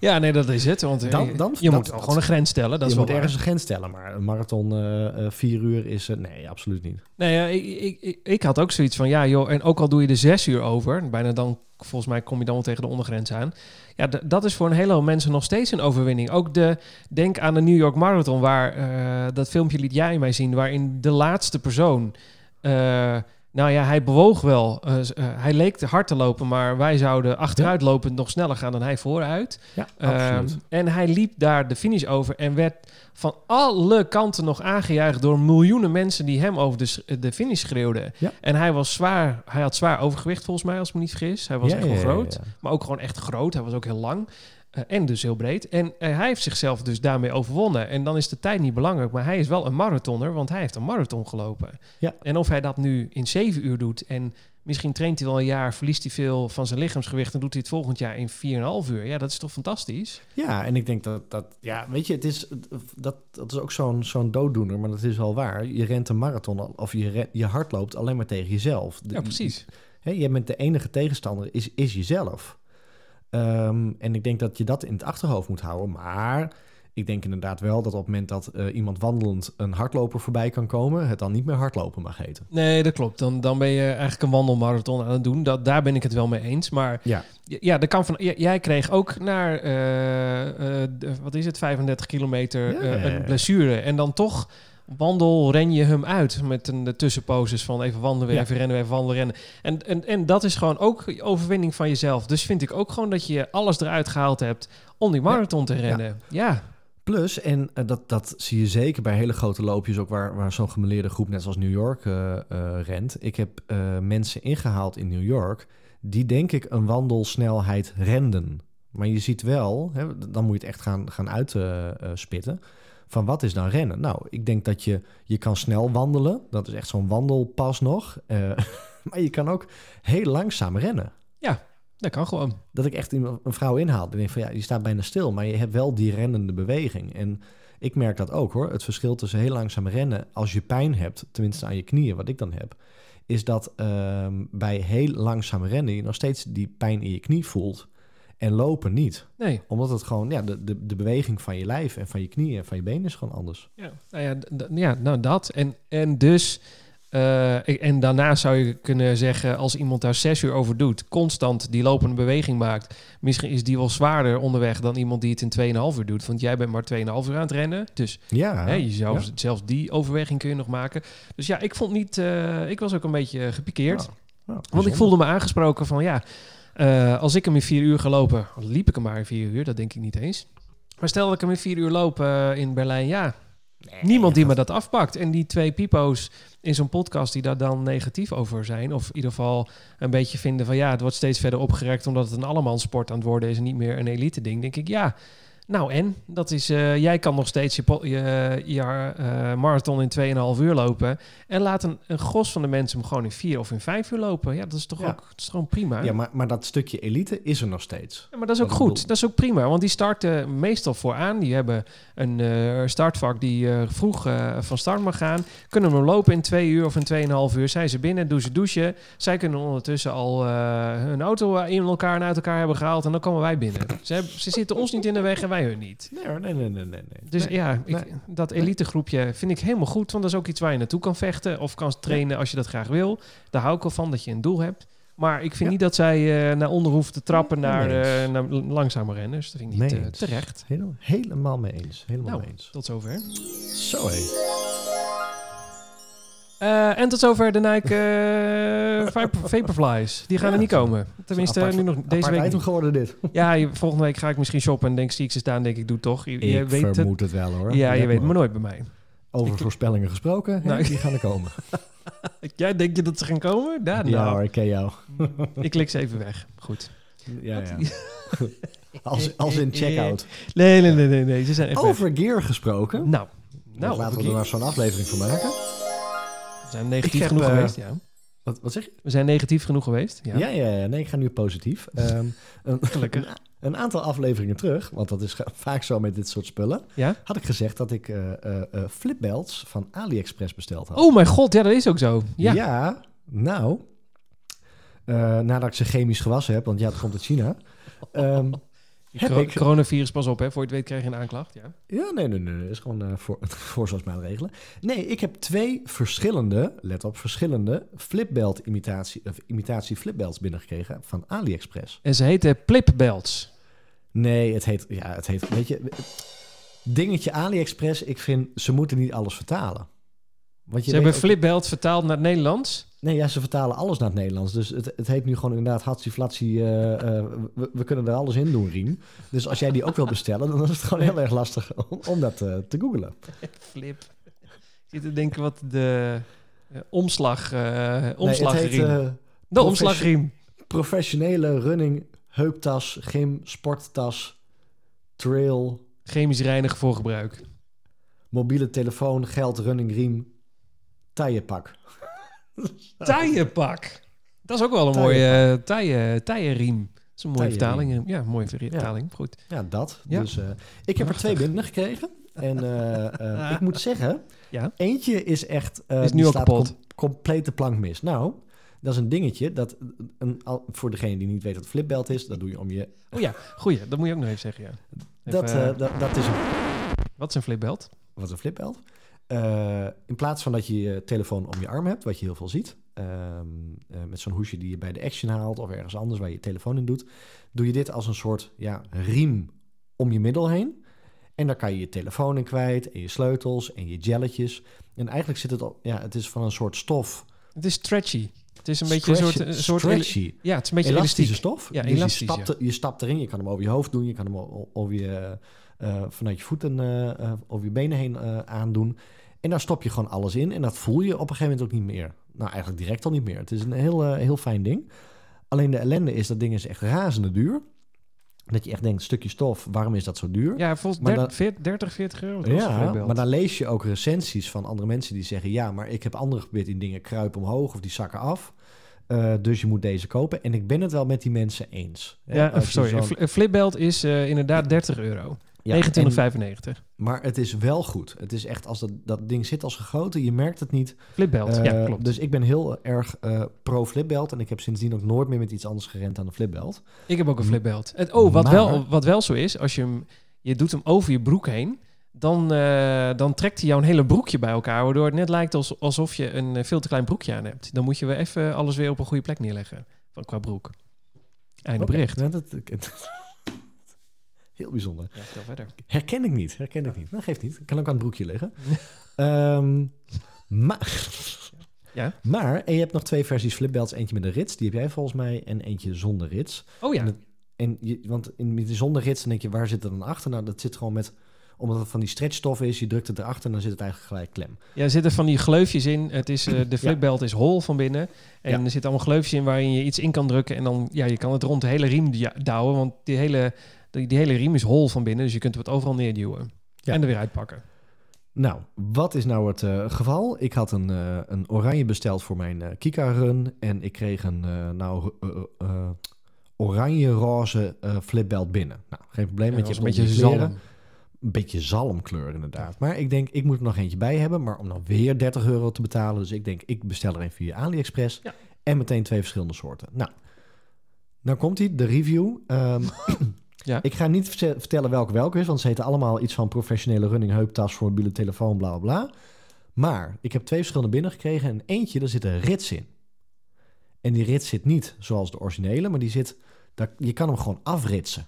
Ja, nee, dat is het. Want eh, Dan- dan- je dat- moet gewoon een grens stellen. Dat je is moet ergens een grens stellen. Maar een marathon eh, vier uur is... nee, absoluut niet. Nee, ik, ik, ik, ik had ook zoiets van, ja joh, en ook al doe je er zes uur over, bijna dan, volgens mij kom je dan wel tegen de ondergrens aan. Ja, dat is voor een hele hoop mensen nog steeds een overwinning. Ook de, denk aan de New York Marathon, waar, dat filmpje liet jij mij zien, waarin de laatste persoon, nou ja, hij bewoog wel. eh, eh, hij leek te hard te lopen, maar wij zouden achteruit lopend nog sneller gaan dan hij vooruit. Ja, Ehm, absoluut. en hij liep daar de finish over en werd van alle kanten nog aangejuicht door miljoenen mensen die hem over de, s- de finish schreeuwden. Ja. En hij was zwaar, hij had zwaar overgewicht volgens mij, als ik me niet vergis. Hij was Ja, echt wel groot, maar ook gewoon echt groot. Hij was ook heel lang. Eh, en dus heel breed. En eh, hij heeft zichzelf dus daarmee overwonnen. En dan is de tijd niet belangrijk. Maar hij is wel een marathoner, want hij heeft een marathon gelopen. Ja. En of hij dat nu in zeven uur doet en misschien traint hij wel een jaar, verliest hij veel van zijn lichaamsgewicht en doet hij het volgend jaar in 4,5 uur. Ja, dat is toch fantastisch? Ja, en ik denk dat, dat ja, weet je, het is, dat, dat is ook zo'n zo'n dooddoener, maar dat is wel waar. Je rent een marathon of je, ren- je hardloopt alleen maar tegen jezelf. Ja, precies. Hè, je bent de enige tegenstander, is, is jezelf. Ehm, en ik denk dat je dat in het achterhoofd moet houden. Maar ik denk inderdaad wel dat op het moment dat eh, iemand wandelend een hardloper voorbij kan komen, het dan niet meer hardlopen mag heten. Nee, dat klopt. Dan, dan ben je eigenlijk een wandelmarathon aan het doen. Dat, daar ben ik het wel mee eens. Maar Ja. ja, dat kan van, j- jij kreeg ook naar, eh, eh, wat is het, 35 kilometer ja. een blessure. En dan toch wandel, ren je hem uit met een de tussenposes van even wandelen, weer Ja. even rennen, weer even wandelen, rennen. En, en, en dat is gewoon ook overwinning van jezelf. Dus vind ik ook gewoon dat je alles eruit gehaald hebt om die marathon te rennen. Ja. Plus, en eh, dat, dat zie je zeker bij hele grote loopjes, ook waar, waar zo'n gemeleerde groep net zoals New York eh, eh, rent. Ik heb mensen ingehaald in New York die denk ik een wandelsnelheid renden. Maar je ziet wel, hè, dan moet je het echt gaan, gaan uitspitten. Van wat is dan rennen? Nou, ik denk dat je, je kan snel wandelen. Dat is echt zo'n wandelpas nog. Eh, maar je kan ook heel langzaam rennen. Dat kan gewoon. Dat ik echt een vrouw inhaal. En denk van ja, je staat bijna stil, maar je hebt wel die rennende beweging. En ik merk dat ook hoor. Het verschil tussen heel langzaam rennen als je pijn hebt, tenminste aan je knieën, wat ik dan heb, is dat ehm, bij heel langzaam rennen je nog steeds die pijn in je knie voelt. En lopen niet. Nee. Omdat het gewoon, ja, de, de, de beweging van je lijf en van je knieën en van je benen is gewoon anders. Ja, nou ja, ja nou dat. En, en dus, eh, ik- en daarna zou je kunnen zeggen, als iemand daar zes uur over doet, constant die lopende beweging maakt, misschien is die wel zwaarder onderweg dan iemand die het in 2,5 uur doet. Want jij bent maar 2,5 uur aan het rennen. Dus Ja, hè, je zou, ja. zelfs die overweging kun je nog maken. Dus ja, ik vond niet, eh, ik was ook een beetje gepikeerd. Ja, ja, Want ik voelde me aangesproken van ja, eh, als ik hem in vier uur ga lopen, liep ik hem maar in vier uur, dat denk ik niet eens. Maar stel dat ik hem in vier uur loop eh, in Berlijn, ja, niemand die me dat afpakt. En die twee pipo's in zo'n podcast die daar dan negatief over zijn, of in ieder geval een beetje vinden van ja, het wordt steeds verder opgerekt omdat het een allemanssport aan het worden is en niet meer een elite ding, denk ik ja. Nou en, dat is, eh, jij kan nog steeds je, je, je eh, marathon in 2,5 uur lopen. En laat een, een gros van de mensen hem gewoon in 4 of in 5 uur lopen. Ja, dat is toch Ja. ook dat is gewoon prima. Ja, maar, maar dat stukje elite is er nog steeds. Ja, maar dat is ook goed. bedoel. Dat is ook prima. Want die starten meestal vooraan. Die hebben een eh, startvak die vroeg van start mag gaan. Kunnen hem lopen in twee uur of in tweeënhalf uur. Zijn ze binnen, doen ze douchen. Zij kunnen ondertussen al hun auto in elkaar en uit elkaar hebben gehaald. En dan komen wij binnen. Ze, hebben, ze zitten ons niet in de weg en wij hun niet. Nee, hoor, nee, nee, nee, nee. Dus Nee. ja, ik, nee. dat elitegroepje vind ik helemaal goed. Want dat is ook iets waar je naartoe kan vechten. Of kan trainen als je dat graag wil. Daar hou ik wel van, dat je een doel hebt. Maar ik vind Ja. niet dat zij eh, naar onder hoeven te trappen naar, eh, naar langzame renners. Dat vind ik niet eh, terecht. Helemaal, helemaal mee eens. Helemaal Nou, mee eens. tot zover. Zo hé. Eh, en tot zover de Nike eh, Vapor- Vaporflies. Die gaan Ja, er niet komen. Tenminste, Apart- nu nog deze week item geworden dit. Ja, je- volgende week ga ik misschien shoppen en denk zie ik ze staan. Denk ik, doe toch. Je, je ik weet het. vermoed het. wel hoor. Ja, je weet het maar nooit bij mij. Over Ik- voorspellingen gesproken, Nou, die gaan er komen. Jij denk je dat ze gaan komen? Ja, Ja nou, hoor, ik ken jou. ik klik ze even weg. Goed. Ja, ja. Als, als in checkout. Nee, nee, nee, nee, nee. Ze zijn echt weg. Over gear gesproken. Nou, Nou, laten we we er maar zo'n aflevering van maken. Zijn negatief heb, genoeg eh, geweest. Ja. Wat, wat zeg je? We zijn negatief genoeg geweest. Ja, Ja, ja, ja. Nee, ik ga nu positief. Ehm, een, Gelukkig. Een, een aantal afleveringen terug, want dat is vaak zo met dit soort spullen, Ja? had ik gezegd dat ik eh, flipbelts van AliExpress besteld had. Oh mijn god, ja, dat is ook zo. Ja. Ja, nou, nadat ik ze chemisch gewassen heb, want ja, het komt uit China. Ehm, ik- Coronavirus, pas op, hè. Voor je het weet krijg je een aanklacht. Ja. ja, nee, nee, nee, is gewoon eh, voor, voorzorgsmaatregelen. Nee, ik heb twee verschillende, let op, verschillende flipbelt imitatie, of imitatie flipbelts binnengekregen van AliExpress. En ze heten Plipbelts. Nee, het heet, ja, het heet, weet je, dingetje AliExpress, ik vind, ze moeten niet alles vertalen. Want je Ze hebben Flipbelt vertaald naar het Nederlands. Nee, ja, ze vertalen alles naar het Nederlands. Dus het, het heet nu gewoon inderdaad Hatsiflatsi. eh eh, we, we kunnen er alles in doen, Rien. Dus als jij die ook wil bestellen, dan is het gewoon heel erg lastig om, om dat eh, te googlen. Flip. Ik zit te denken wat de eh, omslag, eh Nee, het omslagriem. heet eh, de omslagriem. professionele running heuptas, gym, sporttas. trail, Chemisch reinigen voor gebruik. mobiele telefoon, geld, running riem, taillepak. Taaienpak. Dat is ook wel een mooie uh, taaien, taaienriem. Dat is een mooie vertaling. Ja, mooie vertaling. Goed. Ja, dat. Ja. Dus, eh, ik heb er twee binnen gekregen. En eh, eh, ik moet zeggen, Ja. eentje is echt... eh, Is nu al kapot. com- complete plank mis. Nou, dat is een dingetje. Dat een, voor degene die niet weet wat flipbelt is, dat doe je om je... Oh ja, goeie. Dat moet je ook nog even zeggen, ja. Even, Dat, eh, eh, dat, dat is een wat is een flipbelt? Wat is een flipbelt? Eh, in plaats van dat je je telefoon om je arm hebt, wat je heel veel ziet, ehm, eh, met zo'n hoesje die je bij de Action haalt of ergens anders waar je je telefoon in doet, doe je dit als een soort ja, riem om je middel heen. En daar kan je je telefoon in kwijt en je sleutels en je jelletjes. En eigenlijk zit het op, ja, het is van een soort stof. Het is stretchy. Het is een beetje een soort... Een soort stretchy. ja, het is een beetje elastische elastiek. stof. Ja, dus elastisch, je, stapt, er- je stapt erin, je kan hem over je hoofd doen, je kan hem over je, eh, vanuit je voeten eh, over je benen heen eh, aandoen. En daar stop je gewoon alles in en dat voel je op een gegeven moment ook niet meer. Nou, eigenlijk direct al niet meer. Het is een heel, eh, heel fijn ding. Alleen de ellende is, dat ding is echt razende duur. Dat je echt denkt, stukje stof, waarom is dat zo duur? Ja, volgens Maar 30, 40, 30, 40 euro. Ja, maar dan lees je ook recensies van andere mensen die zeggen... ja, maar ik heb andere geprobeerd in dingen kruipen omhoog of die zakken af. Eh, dus je moet deze kopen. En ik ben het wel met die mensen eens. Ja, sorry. Een flipbelt is eh, inderdaad 30 euro. Ja, 29,95. en- maar het is wel goed. Het is echt, als dat, dat ding zit als gegoten, je merkt het niet. Flipbelt, Eh, ja, klopt. Dus ik ben heel erg eh, pro-flipbelt. En ik heb sindsdien ook nooit meer met iets anders gerend dan een flipbelt. Ik heb ook een flipbelt. Het, oh, wat, Maar- wel, wat wel zo is, als je hem, je doet hem over je broek heen, dan, eh, dan trekt hij jouw hele broekje bij elkaar, waardoor het net lijkt als, alsof je een veel te klein broekje aan hebt. Dan moet je weer even alles weer op een goede plek neerleggen, van, qua broek. Einde bericht. nou, dat, heel bijzonder. Ja, verder. Herken ik niet, herken ik niet. Dat geeft niet. Kan ook aan het broekje liggen. Ehm, maar, Ja? maar, en je hebt nog twee versies flipbelts. Eentje met een rits, die heb jij volgens mij. En eentje zonder rits. Oh ja, En, het- en je, want in, met die zonder rits, dan denk je, waar zit het dan achter? Nou, dat zit gewoon met, omdat het van die stretchstof is, je drukt het erachter en dan zit het eigenlijk gelijk klem. ja, er zitten van die gleufjes in. Het is, eh, de flipbelt is hol van binnen. En Ja. er zitten allemaal gleufjes in waarin je iets in kan drukken. En dan, ja, je kan het rond de hele riem douwen, want die hele, die, die hele riem is hol van binnen. Dus je kunt het overal neerduwen. Ja. En er weer uitpakken. Nou, wat is nou het eh, geval? Ik had een, eh, een oranje besteld voor mijn eh Kika Run. En ik kreeg een nou, oranje-roze flipbelt binnen. Nou, geen probleem, Ja, dat je een beetje zalm. Een beetje zalmkleur inderdaad. Maar ik denk, ik moet er nog eentje bij hebben. Maar om dan weer 30 euro te betalen. Dus ik denk, ik bestel er een via AliExpress. Ja. En meteen twee verschillende soorten. Nou, nou komt hij, de review. Ehm, Ja. Ik ga niet vertel- vertellen welke welke is. Want ze heten allemaal iets van professionele running heuptas voor mobiele telefoon, bla bla. Maar ik heb twee verschillende binnengekregen. En eentje, daar zit een rits in. En die rits zit niet zoals de originele. Maar die zit, daar, je kan hem gewoon afritsen.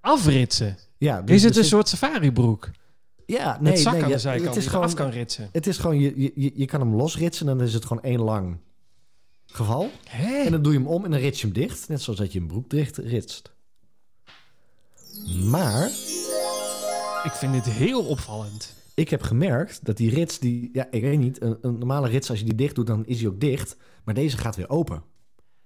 Afritsen. Ja, dus is het er een soort safari-broek? Ja, nee, met zak nee, aan de zijkant het is gewoon, af kan ritsen. Het is gewoon, je, je- je, je kan hem losritsen en dan is het gewoon één lang geval. En dan doe je hem om en dan rits je hem dicht. Net zoals dat je een broek dicht ritst. Maar Ik vind dit heel opvallend. ik heb gemerkt dat die rits, die, ja, ik weet niet, een, een normale rits, als je die dicht doet, dan is hij ook dicht. Maar deze gaat weer open.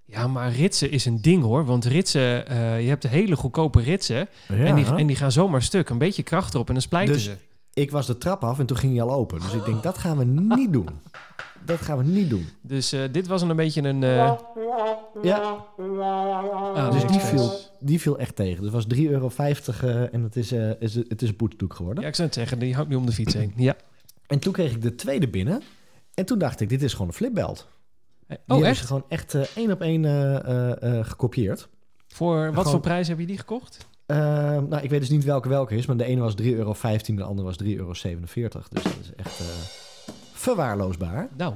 Ja, maar ritsen is een ding hoor. Want ritsen, eh, je hebt de hele goedkope ritsen. En, die, en die gaan zomaar stuk. Een beetje kracht erop en dan splijten Dus- ze. Ik was de trap af en toen ging hij al open. Dus ik denk, dat gaan we niet doen. Dat gaan we niet doen. Dus eh, dit was een beetje een... eh Ja, ah, dus die viel, die viel echt tegen. Dus het was 3,50 euro eh, en het is, eh, is, het is een geworden. Ja, ik zou het zeggen. Die houdt nu om de fiets heen. Ja. En toen kreeg ik de tweede binnen. En toen dacht ik, dit is gewoon een flipbelt. Die Oh, hebben echt? ze gewoon echt eh, één op één eh, eh, eh, gekopieerd. Voor wat Gewoon- voor prijs heb je die gekocht? Eh, nou, ik weet dus niet welke welke is, maar de ene was 3,15 euro, de andere was 3,47 euro. Dus dat is echt eh, verwaarloosbaar. Nou,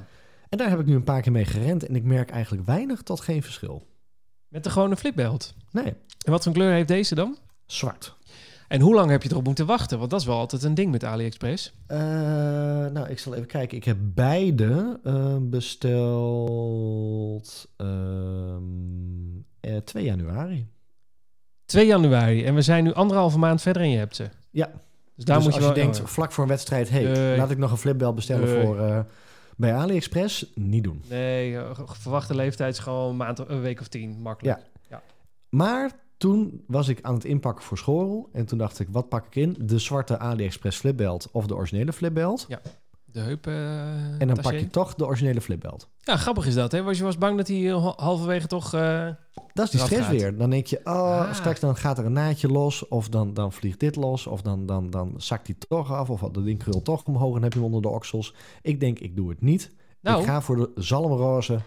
En daar heb ik nu een paar keer mee gerend en ik merk eigenlijk weinig tot geen verschil. met de gewone flipbelt. Nee, En wat voor kleur heeft deze dan? zwart. En hoe lang heb je erop moeten wachten? Want dat is wel altijd een ding met AliExpress. Eh, nou, ik zal even kijken. Ik heb beide eh, besteld ehm, eh, 2 januari. 2 januari. En we zijn nu anderhalve maand verder en je hebt ze. Ja. Dus daar dus moet je als wel... je denkt, vlak voor een wedstrijd, hey, Nee. laat ik nog een flipbel bestellen Nee. voor eh, bij AliExpress, niet doen. Nee, eh, verwachte leeftijd is gewoon een maand, een week of tien. Makkelijk. Maar toen was ik aan het inpakken voor school. En toen dacht ik, wat pak ik in? De zwarte AliExpress flipbelt of de originele flipbelt. De heup. eh, En dan taché. pak je toch de originele flipbelt. Ja, grappig is dat, hè? Was je was bang dat hij eh, halverwege toch... eh, Dat is die stress gaat. weer. Dan denk je, oh, Ah. straks dan gaat er een naadje los. Of dan, dan vliegt dit los. Of dan, dan, dan zakt die toch af. Of dat ding krult toch omhoog en heb je hem onder de oksels. Ik denk, ik doe het niet. nou, Ik ga voor de zalmroze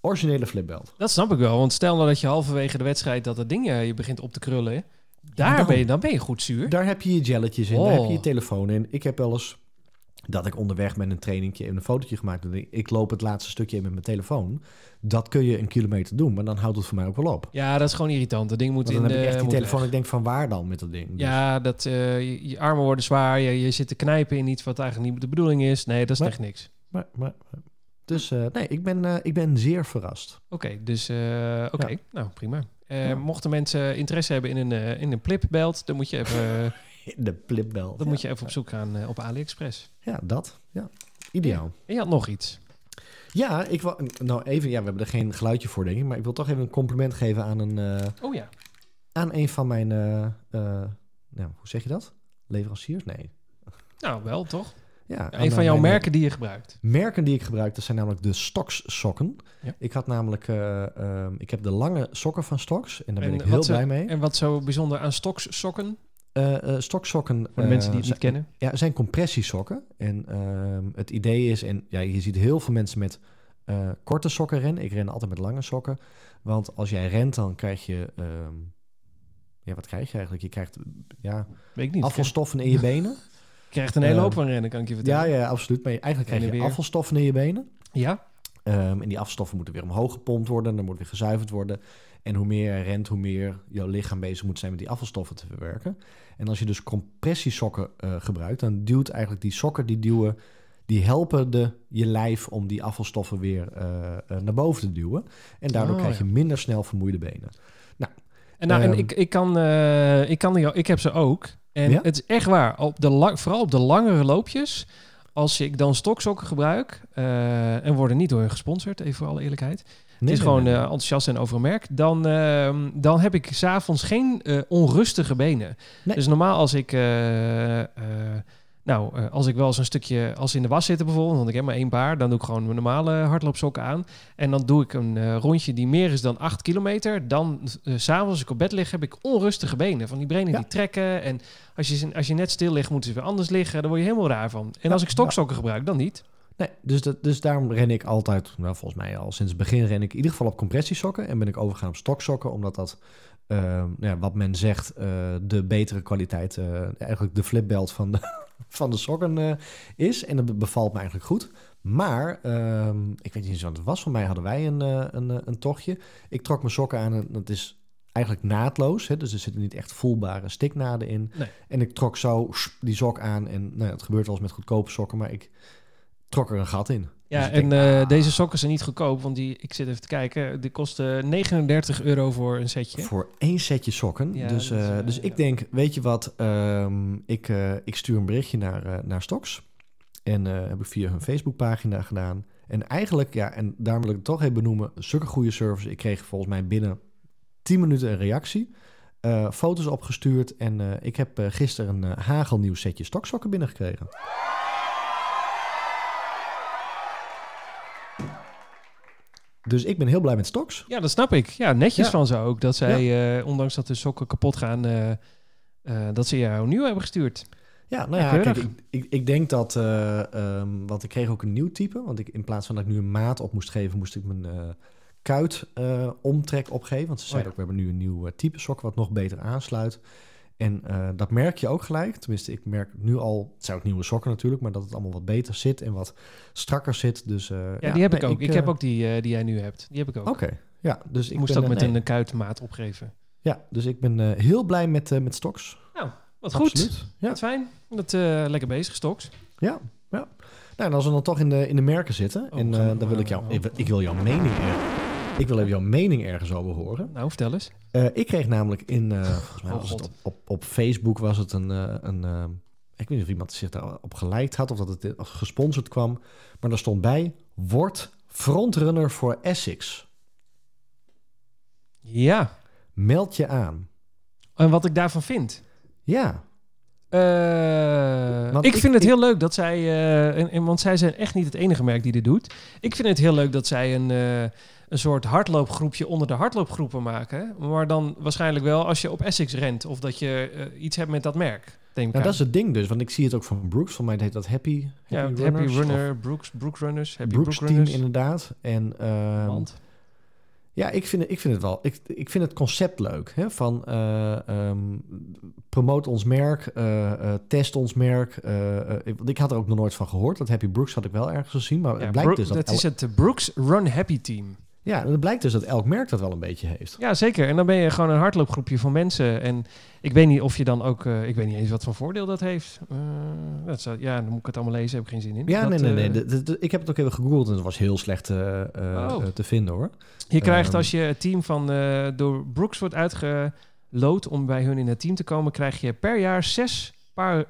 originele flipbelt. dat snap ik wel. Want stel nou dat je halverwege de wedstrijd dat dat ding je begint op te krullen. Daar dan- ben je, dan ben je goed zuur. Daar heb je je jelletjes in, daar heb je je Oh. telefoon in. Ik heb wel eens dat ik onderweg met een trainingje een fotootje gemaakt heb. Ik loop het laatste stukje in met mijn telefoon. Dat kun je een kilometer doen, maar dan houdt het voor mij ook wel op. Ja, dat is gewoon irritant. Dat ding moet in dan heb de ik echt die telefoon. weg. Ik denk van waar dan met dat ding? Dus- Ja, dat, eh, je, je armen worden zwaar. Je, je zit te knijpen in iets wat eigenlijk niet de bedoeling is. Nee, dat is Maar- echt niks. Maar, maar, maar- dus eh, nee, ik ben, eh, ik ben zeer verrast. Oké, dus oké, Ja. nou prima. Ja. Mochten mensen interesse hebben in een, in een plipbelt, dan moet je even, De flipbelt. dan moet je even op zoek gaan eh, op AliExpress. Ja, dat. Ja. Ideaal. En je had nog iets. Ja, ik wil nou even. Ja, we hebben er geen geluidje voor, denk ik. Maar ik wil toch even een compliment geven aan een, eh, Oh ja. aan een van mijn. nou, hoe zeg je dat? Leveranciers? Nee. Nou, wel toch? Ja, een van jouw merken die je gebruikt. Merken die ik gebruik, dat zijn namelijk de Stoks sokken. Ja. Ik had namelijk, eh, ehm, ik heb de lange sokken van Stoks en daar ben En ik heel blij mee. En wat zo bijzonder aan Stoks sokken, Eh eh Stoksokken. voor mensen die het niet kennen. Ja, zijn compressiesokken. En ehm, het idee is, en ja, je ziet heel veel mensen met eh, korte sokken rennen. Ik ren altijd met lange sokken. Want als jij rent, dan krijg je. ehm, ja, wat krijg je eigenlijk? Je krijgt ja, Weet ik niet. afvalstoffen in je benen. Je krijgt een hele Eh, hoop van rennen, kan ik je Ja, vertellen. ja, absoluut. Maar je- eigenlijk krijg je weer. afvalstoffen in je benen. Ja? Ehm, en die afvalstoffen moeten weer omhoog gepompt worden. Dan moet weer gezuiverd worden. En hoe meer je rent, hoe meer jouw lichaam bezig moet zijn met die afvalstoffen te verwerken. En als je dus compressiesokken eh, gebruikt, dan duwt eigenlijk die sokken, die duwen, die helpen de, je lijf om die afvalstoffen weer eh, eh, naar boven te duwen. En daardoor Oh, krijg je ja. minder snel vermoeide benen. En, nou, en Ehm. ik, ik, kan, ik, kan die, ik heb ze ook. En Ja? het is echt waar. Op de lang, vooral op de langere loopjes. Als ik dan stoksokken gebruik. en worden niet door hun gesponsord, even voor alle eerlijkheid. Het is gewoon eh, enthousiast en over een merk. Dan, ehm, dan heb ik s'avonds geen eh, onrustige benen. Nee. Dus normaal als ik... eh, nou, als ik wel eens een stukje... Als in de was zitten bijvoorbeeld, want ik heb maar één paar... dan doe ik gewoon mijn normale hardloopsokken aan. En dan doe ik een rondje die meer is dan 8 kilometer. Dan, s s'avonds als ik op bed lig, heb ik onrustige benen. Van die benen Ja. die trekken. En als je, als je net stil ligt, moeten ze weer anders liggen. Daar word je helemaal raar van. En Ja, als ik stoksokken gebruik, dan niet. Nee, dus, dat, dus daarom ren ik altijd, nou volgens mij al sinds het begin ren ik in ieder geval op compressiesokken. En ben ik overgegaan op stoksokken, omdat dat, eh, nou ja, wat men zegt, eh, de betere kwaliteit, eh, eigenlijk de flipbelt van de, van de sokken eh, is. En dat be- bevalt me eigenlijk goed. Maar, ehm, ik weet niet eens wat het was, van mij hadden wij een, een, een tochtje. Ik trok mijn sokken aan en dat is eigenlijk naadloos. Hè? Dus er zitten niet echt voelbare stiknaden in. Nee. En ik trok zo die sok aan. En nou ja, het gebeurt wel eens met goedkope sokken, maar ik trok er een gat in. Ja, Dus en denk, eh, ah. deze sokken zijn niet goedkoop, want die, ik zit even te kijken, die kosten 39 euro voor een setje. Voor één setje sokken. Ja, dus is, eh, eh, dus ja. ik denk, weet je wat, ehm, ik, ik stuur een berichtje naar, naar Stoks. En heb ik via hun Facebookpagina gedaan. En eigenlijk, ja, en daar wil ik het toch even benoemen, zulke goede service. Ik kreeg volgens mij binnen 10 minuten een reactie. foto's opgestuurd en ik heb gisteren een hagelnieuw setje stoksokken binnengekregen. Dus ik ben heel blij met Stoks. Ja, dat snap ik. Ja, netjes Ja. van ze ook. Dat zij, eh, ondanks dat de sokken kapot gaan, eh, eh, dat ze jou nieuw hebben gestuurd. Ja, nou ja, kijk, ik, ik, ik denk dat, eh, ehm, want ik kreeg ook een nieuw type. Want ik, in plaats van dat ik nu een maat op moest geven, moest ik mijn kuit omtrek opgeven. Want ze zeiden Oh ja. ook, we hebben nu een nieuw type sok wat nog beter aansluit. En eh, dat merk je ook gelijk. Tenminste, ik merk nu al, het zijn ook nieuwe sokken natuurlijk, maar dat het allemaal wat beter zit en wat strakker zit. Dus, eh, Ja, die heb nee, ik ook. Ik, eh, heb ook die eh, die jij nu hebt. Die heb ik ook. Oké, ja. Dus ik ik moest ook eh, met nee. een kuitmaat opgeven. Ja, dus ik ben eh, heel blij met, eh, met Stoks. Wat goed. Ja. Wat fijn. Dat eh, lekker bezig, Stoks. Ja, ja. Nou, en als we dan toch in de, in de merken zitten, Oh, en eh, dan wil ik jou, ik, wil- ik wil jouw mening er, ik wil even jouw mening ergens over horen. Nou, vertel eens. Eh, ik kreeg namelijk in, eh, volgens mij Oh, was het God. op, op, op Facebook was het een, eh, een ik weet niet of iemand zich daarop geliked had of dat het gesponsord kwam, maar daar stond bij, word frontrunner voor Essex. Ja. Meld je aan. En wat ik daarvan vind. Ja, ik ik- vind het ik- heel leuk dat zij, en, en- want zij zijn echt niet het enige merk die dit doet. Ik vind het heel leuk dat zij een, een soort hardloopgroepje onder de hardloopgroepen maken. Maar dan waarschijnlijk wel als je op Essex rent of dat je eh, iets hebt met dat merk. Denk nou, dat is het ding dus. Want ik zie het ook van Brooks. Van mij heet dat Happy, ja, Happy Happy Runners, of Runner, Brooks, Brooks Runners, Happy Brooks Brooks team inderdaad. En ehm, Want- ja, ik vind, het- ik vind het wel. Ik, ik vind het concept leuk. Hè? Van ehm, promote ons merk, eh, test ons merk. ik- ik had er ook nog nooit van gehoord. Dat Happy Brooks had ik wel ergens gezien. Maar ja, het blijkt Bro- dus dat, dat el- is het Brooks Run Happy Team. Ja, het blijkt dus dat elk merk dat wel een beetje heeft. Ja, zeker. En dan ben je gewoon een hardloopgroepje van mensen. En ik weet niet of je dan ook... eh, ik weet niet eens wat voor voordeel dat heeft. Eh, dat zou, ja, dan moet ik het allemaal lezen. Heb ik geen zin in. Ja, Dat, nee, nee, nee. eh, De- de- de- ik heb het ook even gegoogeld en het was heel slecht Oh. te vinden hoor. Je krijgt Ehm, als je het team van door Brooks wordt uitgeloot om bij hun in het team te komen, krijg je per jaar zes paar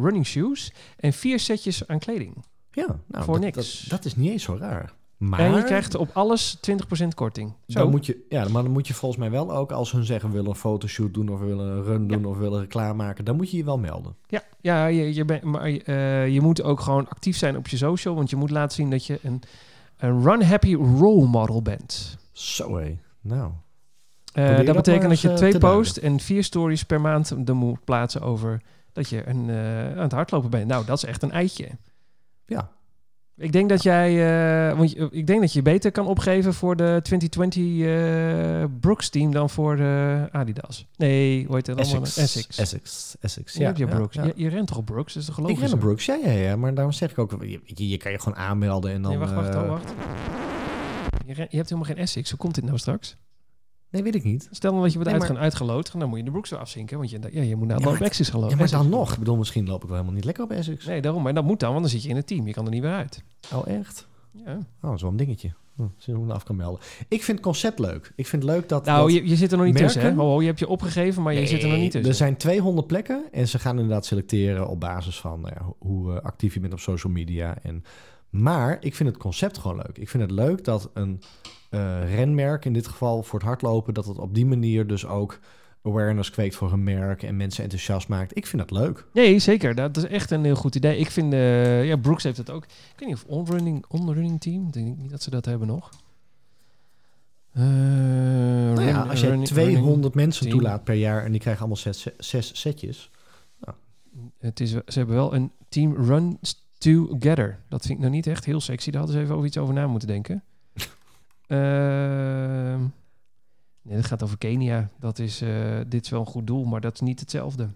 running shoes en vier setjes aan kleding. Ja, nou, Voor dat, niks. Dat, dat is niet eens zo raar. Maar En je krijgt op alles 20% korting. Zo. Dan moet je, ja, maar dan moet je volgens mij wel ook, als hun zeggen willen een fotoshoot doen of willen een run doen of willen reclame maken, dan moet je je wel melden. Ja, ja je, je, bent- maar, eh, je moet ook gewoon actief zijn op je social, want je moet laten zien dat je een, een run-happy role model bent. Zo hé. Nou, Eh, dat dat betekent dat je eh, twee posts en vier stories per maand moet plaatsen over dat je een, aan het hardlopen bent. Nou, dat is echt een eitje. ja. Ik denk dat jij, eh, want je- ik denk dat je beter kan opgeven voor de 2020 eh, Brooks team dan voor eh, Adidas. Nee, hoe heet het allemaal? Essex. Essex. Essex. Essex. Je Brooks. ja. Je, je rent toch op Brooks? Dat is toch Ik ren op Brooks, ja, ja, ja. Maar daarom zeg ik ook, je, je, kan je gewoon aanmelden en dan... Nee, wacht, wacht, oh, wacht. Je, je hebt helemaal geen Essex. Hoe komt dit nou straks? Nee, weet ik niet. Stel nou dat je wordt Nee, maar- uitgaan uitgeloot, dan moet je de Brooks weer afzinken. Want je, ja, je moet naar Ja, de maar- Essex gelopen. Ja, maar dan nog. Ik bedoel, misschien loop ik wel helemaal niet lekker op Essex. Nee, daarom. Maar dat moet dan, want dan zit je in het team. Je kan er niet weer uit. Oh, echt? Ja. Oh, dat is wel een dingetje. Hm, hoe ik me af kan melden. Ik vind het concept leuk. Ik vind het leuk dat... Nou, dat je, je zit er nog niet tussen, hè? merken- Oh, je hebt je opgegeven, maar je zit er nog niet tussen. Er zijn 200 plekken en ze gaan inderdaad selecteren op basis van nou ja, ho- hoe eh, actief je bent op social media. En, maar ik vind het concept gewoon leuk. Ik vind het leuk dat een renmerk, in dit geval voor het hardlopen, dat het op die manier dus ook awareness kweekt voor een merk en mensen enthousiast maakt. Ik vind het leuk. Nee, zeker. Dat is echt een heel goed idee. Ik vind, eh, ja, Brooks heeft het ook. Ik weet niet of onrunning, onrunning team, ik denk niet dat ze dat hebben nog. Eh, Nou ja, run- als je running- 200 mensen team. toelaat per jaar en die krijgen allemaal zes, zes setjes. running- het is, ze hebben wel een team run together. Dat vind ik nou niet echt heel sexy. Daar hadden ze even over iets over na moeten denken. Ehm, nee, dat gaat over Kenia. Dat is, eh, dit is wel een goed doel, maar dat is niet hetzelfde.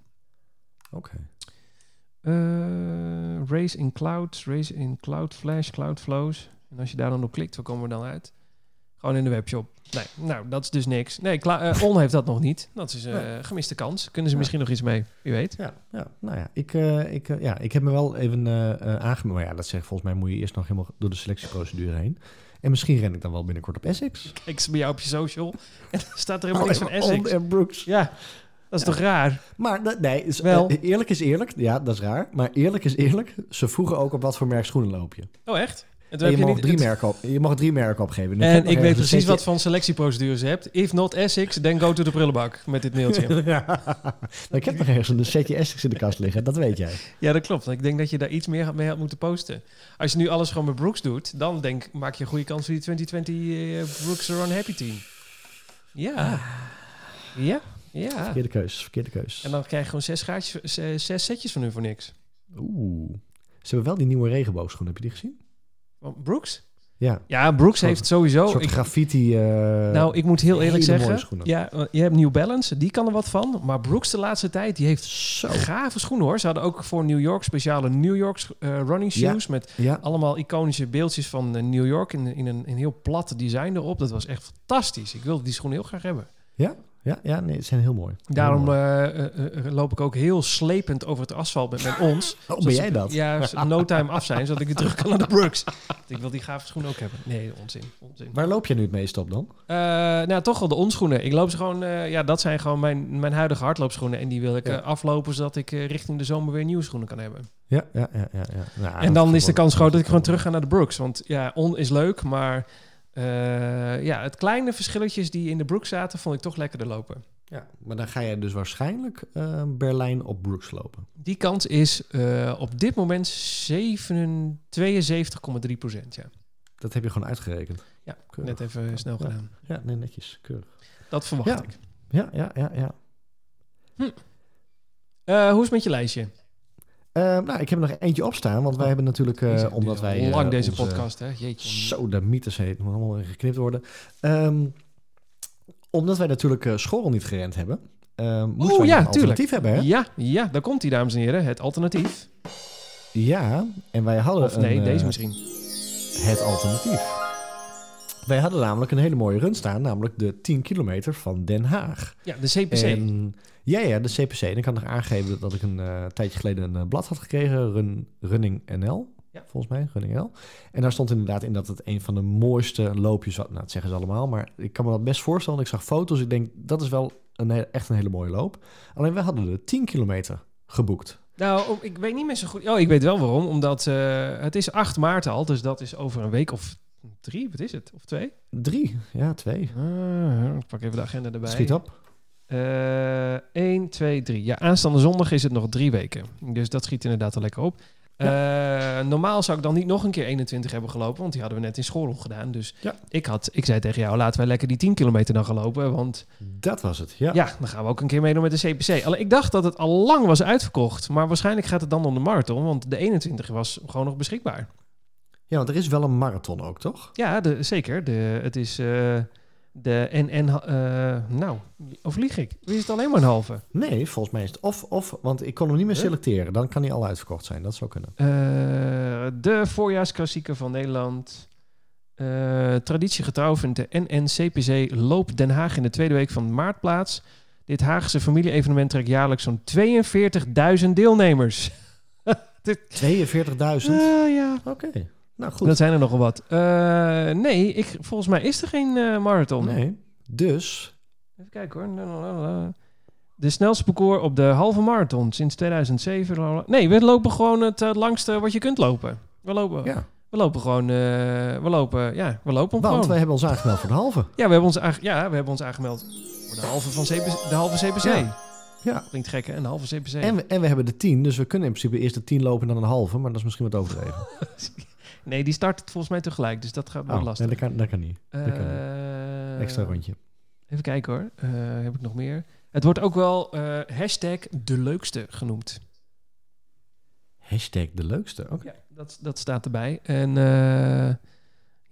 Oké. Eh, race in clouds, race in cloud flash, cloud flows. En als je daar dan op klikt, waar komen we dan uit? Gewoon in de webshop. Nee, nou, dat is dus niks. Nee, eh, On heeft dat nog niet. Dat is een gemiste kans. Kunnen ze Ja. misschien nog iets mee? Wie weet. Ja, ja, nou ja, ik, eh, ik, ja, ik heb me wel even eh eh, aangemeld. Maar ja, dat zegt volgens mij moet je eerst nog helemaal door de selectieprocedure heen. En misschien ren ik dan wel binnenkort op Essex. Ik zie bij jou op je social en staat er helemaal niks van Essex. En Brooks. Ja, dat is toch raar? Maar nee, is, Wel. eh, eerlijk is eerlijk. Ja, dat is raar. Maar eerlijk is eerlijk. Ze vroegen ook op wat voor merk schoenen loop je. Oh, echt? En je, mag niet- drie het- merken op, je mag drie merken opgeven. Nu En ik nog weet ergens precies wat van selectieprocedures je hebt. If not Essex, then go to the prullenbak met dit mailtje. ja. Ik heb nog ergens een setje Essex in de kast liggen. Dat weet jij. Ja, dat klopt. Ik denk dat je daar iets meer mee had moeten posten. Als je nu alles gewoon met Brooks doet, dan denk, maak je een goede kans voor die 2020 eh, Brooks Run Happy Team. Ja. Ja. Ja. Verkeerde keus. Verkeerde keus. En dan krijg je gewoon zes, gaatjes, zes, zes setjes van hun voor niks. Oeh. Ze hebben wel die nieuwe regenboogschoenen. Heb je die gezien? Brooks? Ja. Ja, Brooks Soort- heeft sowieso... Een soort ik- graffiti. eh, nou, ik moet heel eerlijk zeggen. Ja, eh, je hebt New Balance, die kan er wat van. Maar Brooks de laatste tijd, die heeft Zo. gave schoenen hoor. Ze hadden ook voor New York speciale New York eh, running Ja. shoes met Ja. allemaal iconische beeldjes van New York in, in een, een heel plat design erop. Dat was echt fantastisch. Ik wilde die schoenen heel graag hebben. Ja, ja, ja, nee, ze zijn heel mooi. Daarom Heel mooi. eh, eh, eh, loop ik ook heel slepend over het asfalt met, met ons. Oh, ben jij dat? Ja, no time af zijn, zodat ik weer terug kan naar de Brooks. ik wil die gave schoenen ook hebben. Nee, onzin. onzin. Waar loop je nu het meest op dan? Nou, toch wel de onschoenen. Ik loop ze gewoon... ja, dat zijn gewoon mijn, mijn huidige hardloopschoenen. En die wil ik Ja. aflopen, zodat ik richting de zomer weer nieuwe schoenen kan hebben. Ja, ja, ja, ja. ja. Nou, en dan is de kans groot dat ik gewoon terug ga naar de Brooks. Want ja, on is leuk, maar... Eh, ja, het kleine verschilletjes die in de broek zaten, vond ik toch lekkerder lopen. Ja, maar dan ga je dus waarschijnlijk eh, Berlijn op Brooks lopen. Die kans is eh, op dit moment 7 72,3 procent. Ja. Dat heb je gewoon uitgerekend. Ja, Keurig. net even snel Ja. gedaan. Ja, nee, netjes. Keurig. Dat verwacht Ja. ik. Ja, ja, ja, ja. Eh, hoe is het met je lijstje? Eh, nou, ik heb er nog eentje opstaan, want wij hebben natuurlijk, eh, Deze- omdat deze- wij... eh, Lang deze onze- podcast, hè? Jeetje. Zo, de mythes heet, moet allemaal geknipt worden. Ehm, omdat wij natuurlijk eh school niet gerend hebben, eh moesten Oeh, wij ja, een tuurlijk. alternatief hebben, hè? Ja, ja, daar komt hij, dames en heren. Het alternatief. Ja, en wij hadden Of nee, een, deze eh, misschien. het alternatief. Wij hadden namelijk een hele mooie run staan, namelijk de 10 kilometer van Den Haag. Ja, de CPC. En, ja, ja, de CPC. En ik kan nog aangeven dat ik een eh, tijdje geleden een eh, blad had gekregen, Run, Running NL. Ja. Volgens mij, Running NL. En daar stond inderdaad in dat het een van de mooiste loopjes was. Nou, dat zeggen ze allemaal, maar ik kan me dat best voorstellen. Ik zag foto's, ik denk, dat is wel een, echt een hele mooie loop. Alleen wij hadden de 10 kilometer geboekt. Nou, ik weet niet meer zo goed. Oh, ik weet wel waarom. Omdat eh, het is 8 maart al, dus dat is over een week of drie, wat is het? Of twee? Drie, ja, twee. Ah, ik pak even de agenda erbij. Schiet op. Eh 1, 2, 3. Ja, aanstaande zondag is het nog drie weken. Dus dat schiet inderdaad al lekker op. Eh, normaal zou ik dan niet nog een keer 21 hebben gelopen, want die hadden we net in school gedaan. Dus Ja. ik, had, ik zei tegen jou, laten wij lekker die 10 kilometer dan gaan lopen. Want Dat was het, ja. ja. dan gaan we ook een keer meedoen met de CPC. Alleen ik dacht dat het al lang was uitverkocht. Maar waarschijnlijk gaat het dan om de marathon, want de 21 was gewoon nog beschikbaar. Ja, want er is wel een marathon ook, toch? Ja, de, zeker. De, het is eh, de NN... eh nou, of lieg ik? Is het alleen maar een halve? Nee, volgens mij is het of, of, want ik kon hem niet meer selecteren. Dan kan hij al uitverkocht zijn, dat zou kunnen. Eh, de voorjaarsklassieker van Nederland. Traditiegetrouw vindt de NNCPC Loop Den Haag in de tweede week van maart plaats. Dit Haagse familie-evenement trekt jaarlijks zo'n 42.000 deelnemers. 42.000? Ah, ja. Oké, nou goed. Dat zijn er nogal wat. Eh, nee, ik, volgens mij is er geen eh, marathon. Nee, dus Even kijken hoor. De snelste parcours op de halve marathon sinds 2007. Nee, we lopen gewoon het eh, langste wat je kunt lopen. We lopen, ja, we lopen gewoon. eh, we lopen, ja, we lopen want gewoon. wij hebben ons aangemeld voor de halve. Ja, we hebben ons, aange- ja, we hebben ons aangemeld voor de halve van CPC. De halve CPC. Ja. Ja, Klinkt gek, hè? Een halve CPC. en we, en we hebben de 10, dus we kunnen in principe eerst de 10 lopen en dan een halve, maar dat is misschien wat overdreven. Nee, die start volgens mij tegelijk, dus dat gaat wel Oh, lastig. nee, dat kan, dat kan niet. dat kan niet. Eh, Extra rondje. Even kijken hoor. Eh, heb ik nog meer? Het wordt ook wel eh, hashtag de leukste genoemd. Hashtag de leukste. Oké. Ja, dat, dat staat erbij. En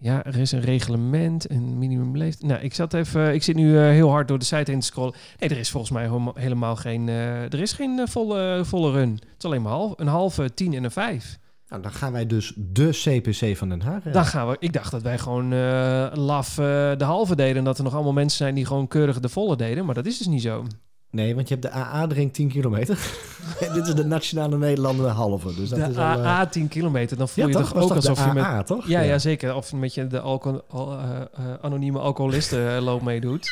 ja, er is een reglement, een minimumleeftijd. Nou, ik zat even, ik zit nu heel hard door de site heen te scrollen. Nee, er is volgens mij helemaal- geen, er is geen volle, volle run. Het is alleen maar half, een halve, tien en een vijf. Nou, dan gaan wij dus de CPC van Den Haag. Dan gaan we. Ik dacht dat wij gewoon eh, laf eh, de halve deden en dat er nog allemaal mensen zijn die gewoon keurig de volle deden, maar dat is dus niet zo. Nee, want je hebt de AA-ring 10 kilometer. en dit is de Nationale Nederlanden halve. Dus dat de is al, AA 10 kilometer, dan voel ja, je toch? ook alsof je met AA, toch? Ja, ja. zeker. Of met je de al, eh, eh, anonieme alcoholisten loop meedoet.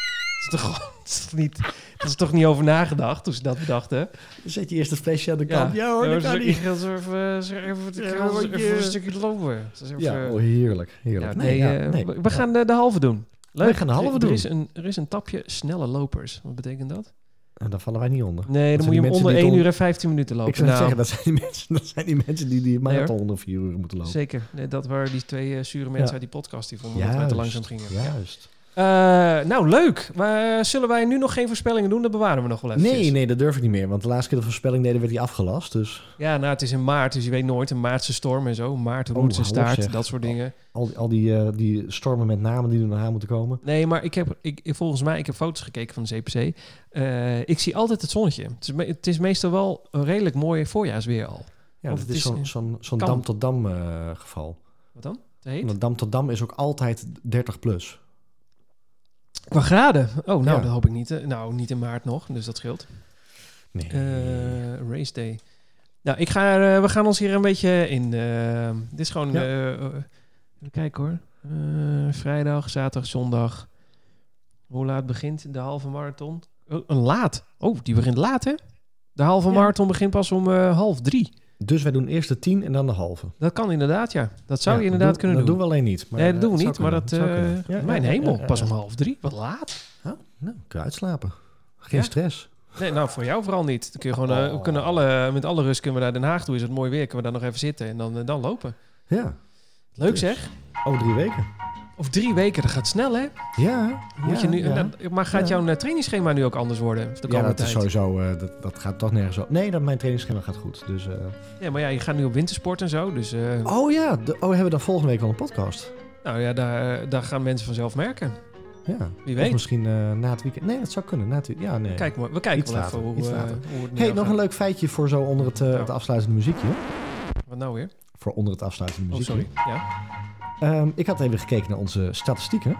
Dat is, toch, dat, is toch niet, dat is toch niet over nagedacht toen ze dat bedachten? Dan zet je eerst het flesje aan de kant. Ja, hoor, dat Ja, kan ik niet. ga zo even, zo even, Ja, even je- een stukje lopen. Even- Ja, oh, heerlijk. heerlijk. nee, nee, eh, nee. we- we gaan de, de halve doen. Leuk. We gaan de halve er, doen. Er is, een, er is een tapje snelle lopers. Wat betekent dat? En daar vallen wij niet onder. Nee, dan moet je hem onder mensen die 1 het uur en 15 minuten lopen. Ik zou Nou, zeggen, dat zijn, die mensen, dat zijn die mensen die die marathon onder vier uur moeten lopen. Zeker. Nee, dat waren die twee eh, zure mensen uit die podcast die vonden dat wij te langzaam gingen. Ja. Juist. Eh, nou, leuk. Maar eh, zullen wij nu nog geen voorspellingen doen? Dat bewaren we nog wel even. Nee, nee, dat durf ik niet meer. Want de laatste keer de voorspelling deden, werd die afgelast. Dus Ja, nou, het is in maart, dus je weet nooit. Een maartse storm en zo. Maart, Oh, roet en op, staart, zeg. dat soort dingen. al, die- al die, eh, die stormen met namen die er naar moeten komen. Nee, maar ik heb, ik, volgens mij, ik heb foto's gekeken van de CPC. Ik zie altijd het zonnetje. Het is, me- het is meestal wel een redelijk mooi voorjaarsweer al. Ja, dat het is zo'n zo'n zo'n kan. dam tot dam eh, geval. Wat dan? Heet? Want dam tot dam is ook altijd 30 plus. Qua graden. Oh, nou, Ja. dat hoop ik niet. eh, Nou, niet in maart nog, dus dat scheelt. Nee. Eh, race day. Nou, ik ga, eh, we gaan ons hier een beetje in. eh, dit is gewoon. Ja. eh, even kijken hoor. Vrijdag, zaterdag, zondag. Hoe laat begint de halve marathon? Oh, een laat. Oh, die begint laat hè? De halve Ja. marathon begint pas om half drie. Dus wij doen eerst de tien en dan de halve. Dat kan inderdaad, ja. Dat zou Ja, je inderdaad doen- kunnen dat doen. doen we alleen niet. Maar, nee, dat eh, doen we niet. Maar dat... Ja, mijn ja, hemel, pas om half drie. Wat laat. Nou, kun je uitslapen. Geen stress. Nee, nou, voor jou vooral niet. Dan kun je gewoon, eh, we Oh. kunnen alle, met alle rust kunnen we naar Den Haag toe. Is het mooi weer, kunnen we daar nog even zitten en dan, dan lopen. Ja. Leuk Dus. zeg. Over drie weken. Of drie weken, dat gaat snel hè? Ja. Moet ja, je nu, ja. maar gaat jouw eh, trainingsschema nu ook anders worden? De ja, dat is sowieso... eh, dat, dat gaat toch nergens op. Nee, dat mijn trainingsschema gaat goed. Dus, eh, Ja, maar ja, je gaat nu op wintersport en zo. Dus Oh ja, de, oh, hebben we dan volgende week wel een podcast? nou ja, daar, daar gaan mensen vanzelf merken. Ja. Wie Of weet. misschien na het weekend. Nee, dat zou kunnen. Na het weekend. Ja, nee. Kijk, maar we kijken Iets wel later, even hoe, iets later. hoe het nu Hey, gaat. nog een leuk feitje voor zo onder het, Nou. het afsluitende muziekje. Wat nou weer? Voor onder het afsluitende Oh, muziekje. sorry. Ja. Ehm, ik had even gekeken naar onze statistieken.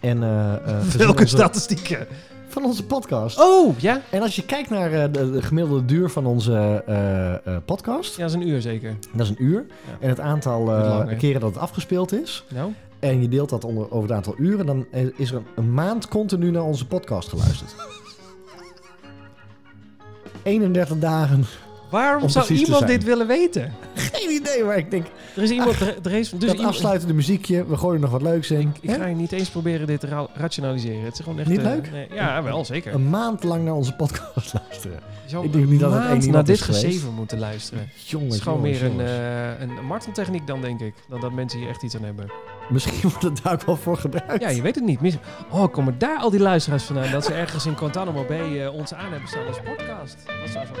En, eh, eh, Welke onze- statistieken? Van onze podcast. Oh, ja? En als je kijkt naar eh, de, de gemiddelde duur van onze podcast, Ja, dat is een uur zeker. dat is een uur. Ja. En het aantal lang, keren dat het afgespeeld is, Nou, en je deelt dat onder, over het aantal uren, dan is er een, een maand continu naar onze podcast geluisterd. 31 dagen. Waarom Om zou iemand dit willen weten? Geen idee, maar ik denk, Er is iemand... er, er is, dus dat iemand, afsluitende muziekje, we gooien er nog wat leuks in. Ik ga je niet eens proberen dit te ra- rationaliseren. Het is gewoon echt... Niet eh, leuk? nee, ja, wel, zeker. Een maand lang naar onze podcast luisteren. Ik denk niet dat het een één maand iemand naar dit gezeven moeten luisteren. Jongens, Het is gewoon jongens, meer een, eh, een marteltechniek dan, denk ik. Dan dat mensen hier echt iets aan hebben. Misschien wordt het daar wel voor gebruikt. Ja, je weet het niet. Oh, komen daar al die luisteraars vandaan? Dat ze ergens in Guantanamo Bay eh, ons aan hebben staan als podcast. Wat zou zo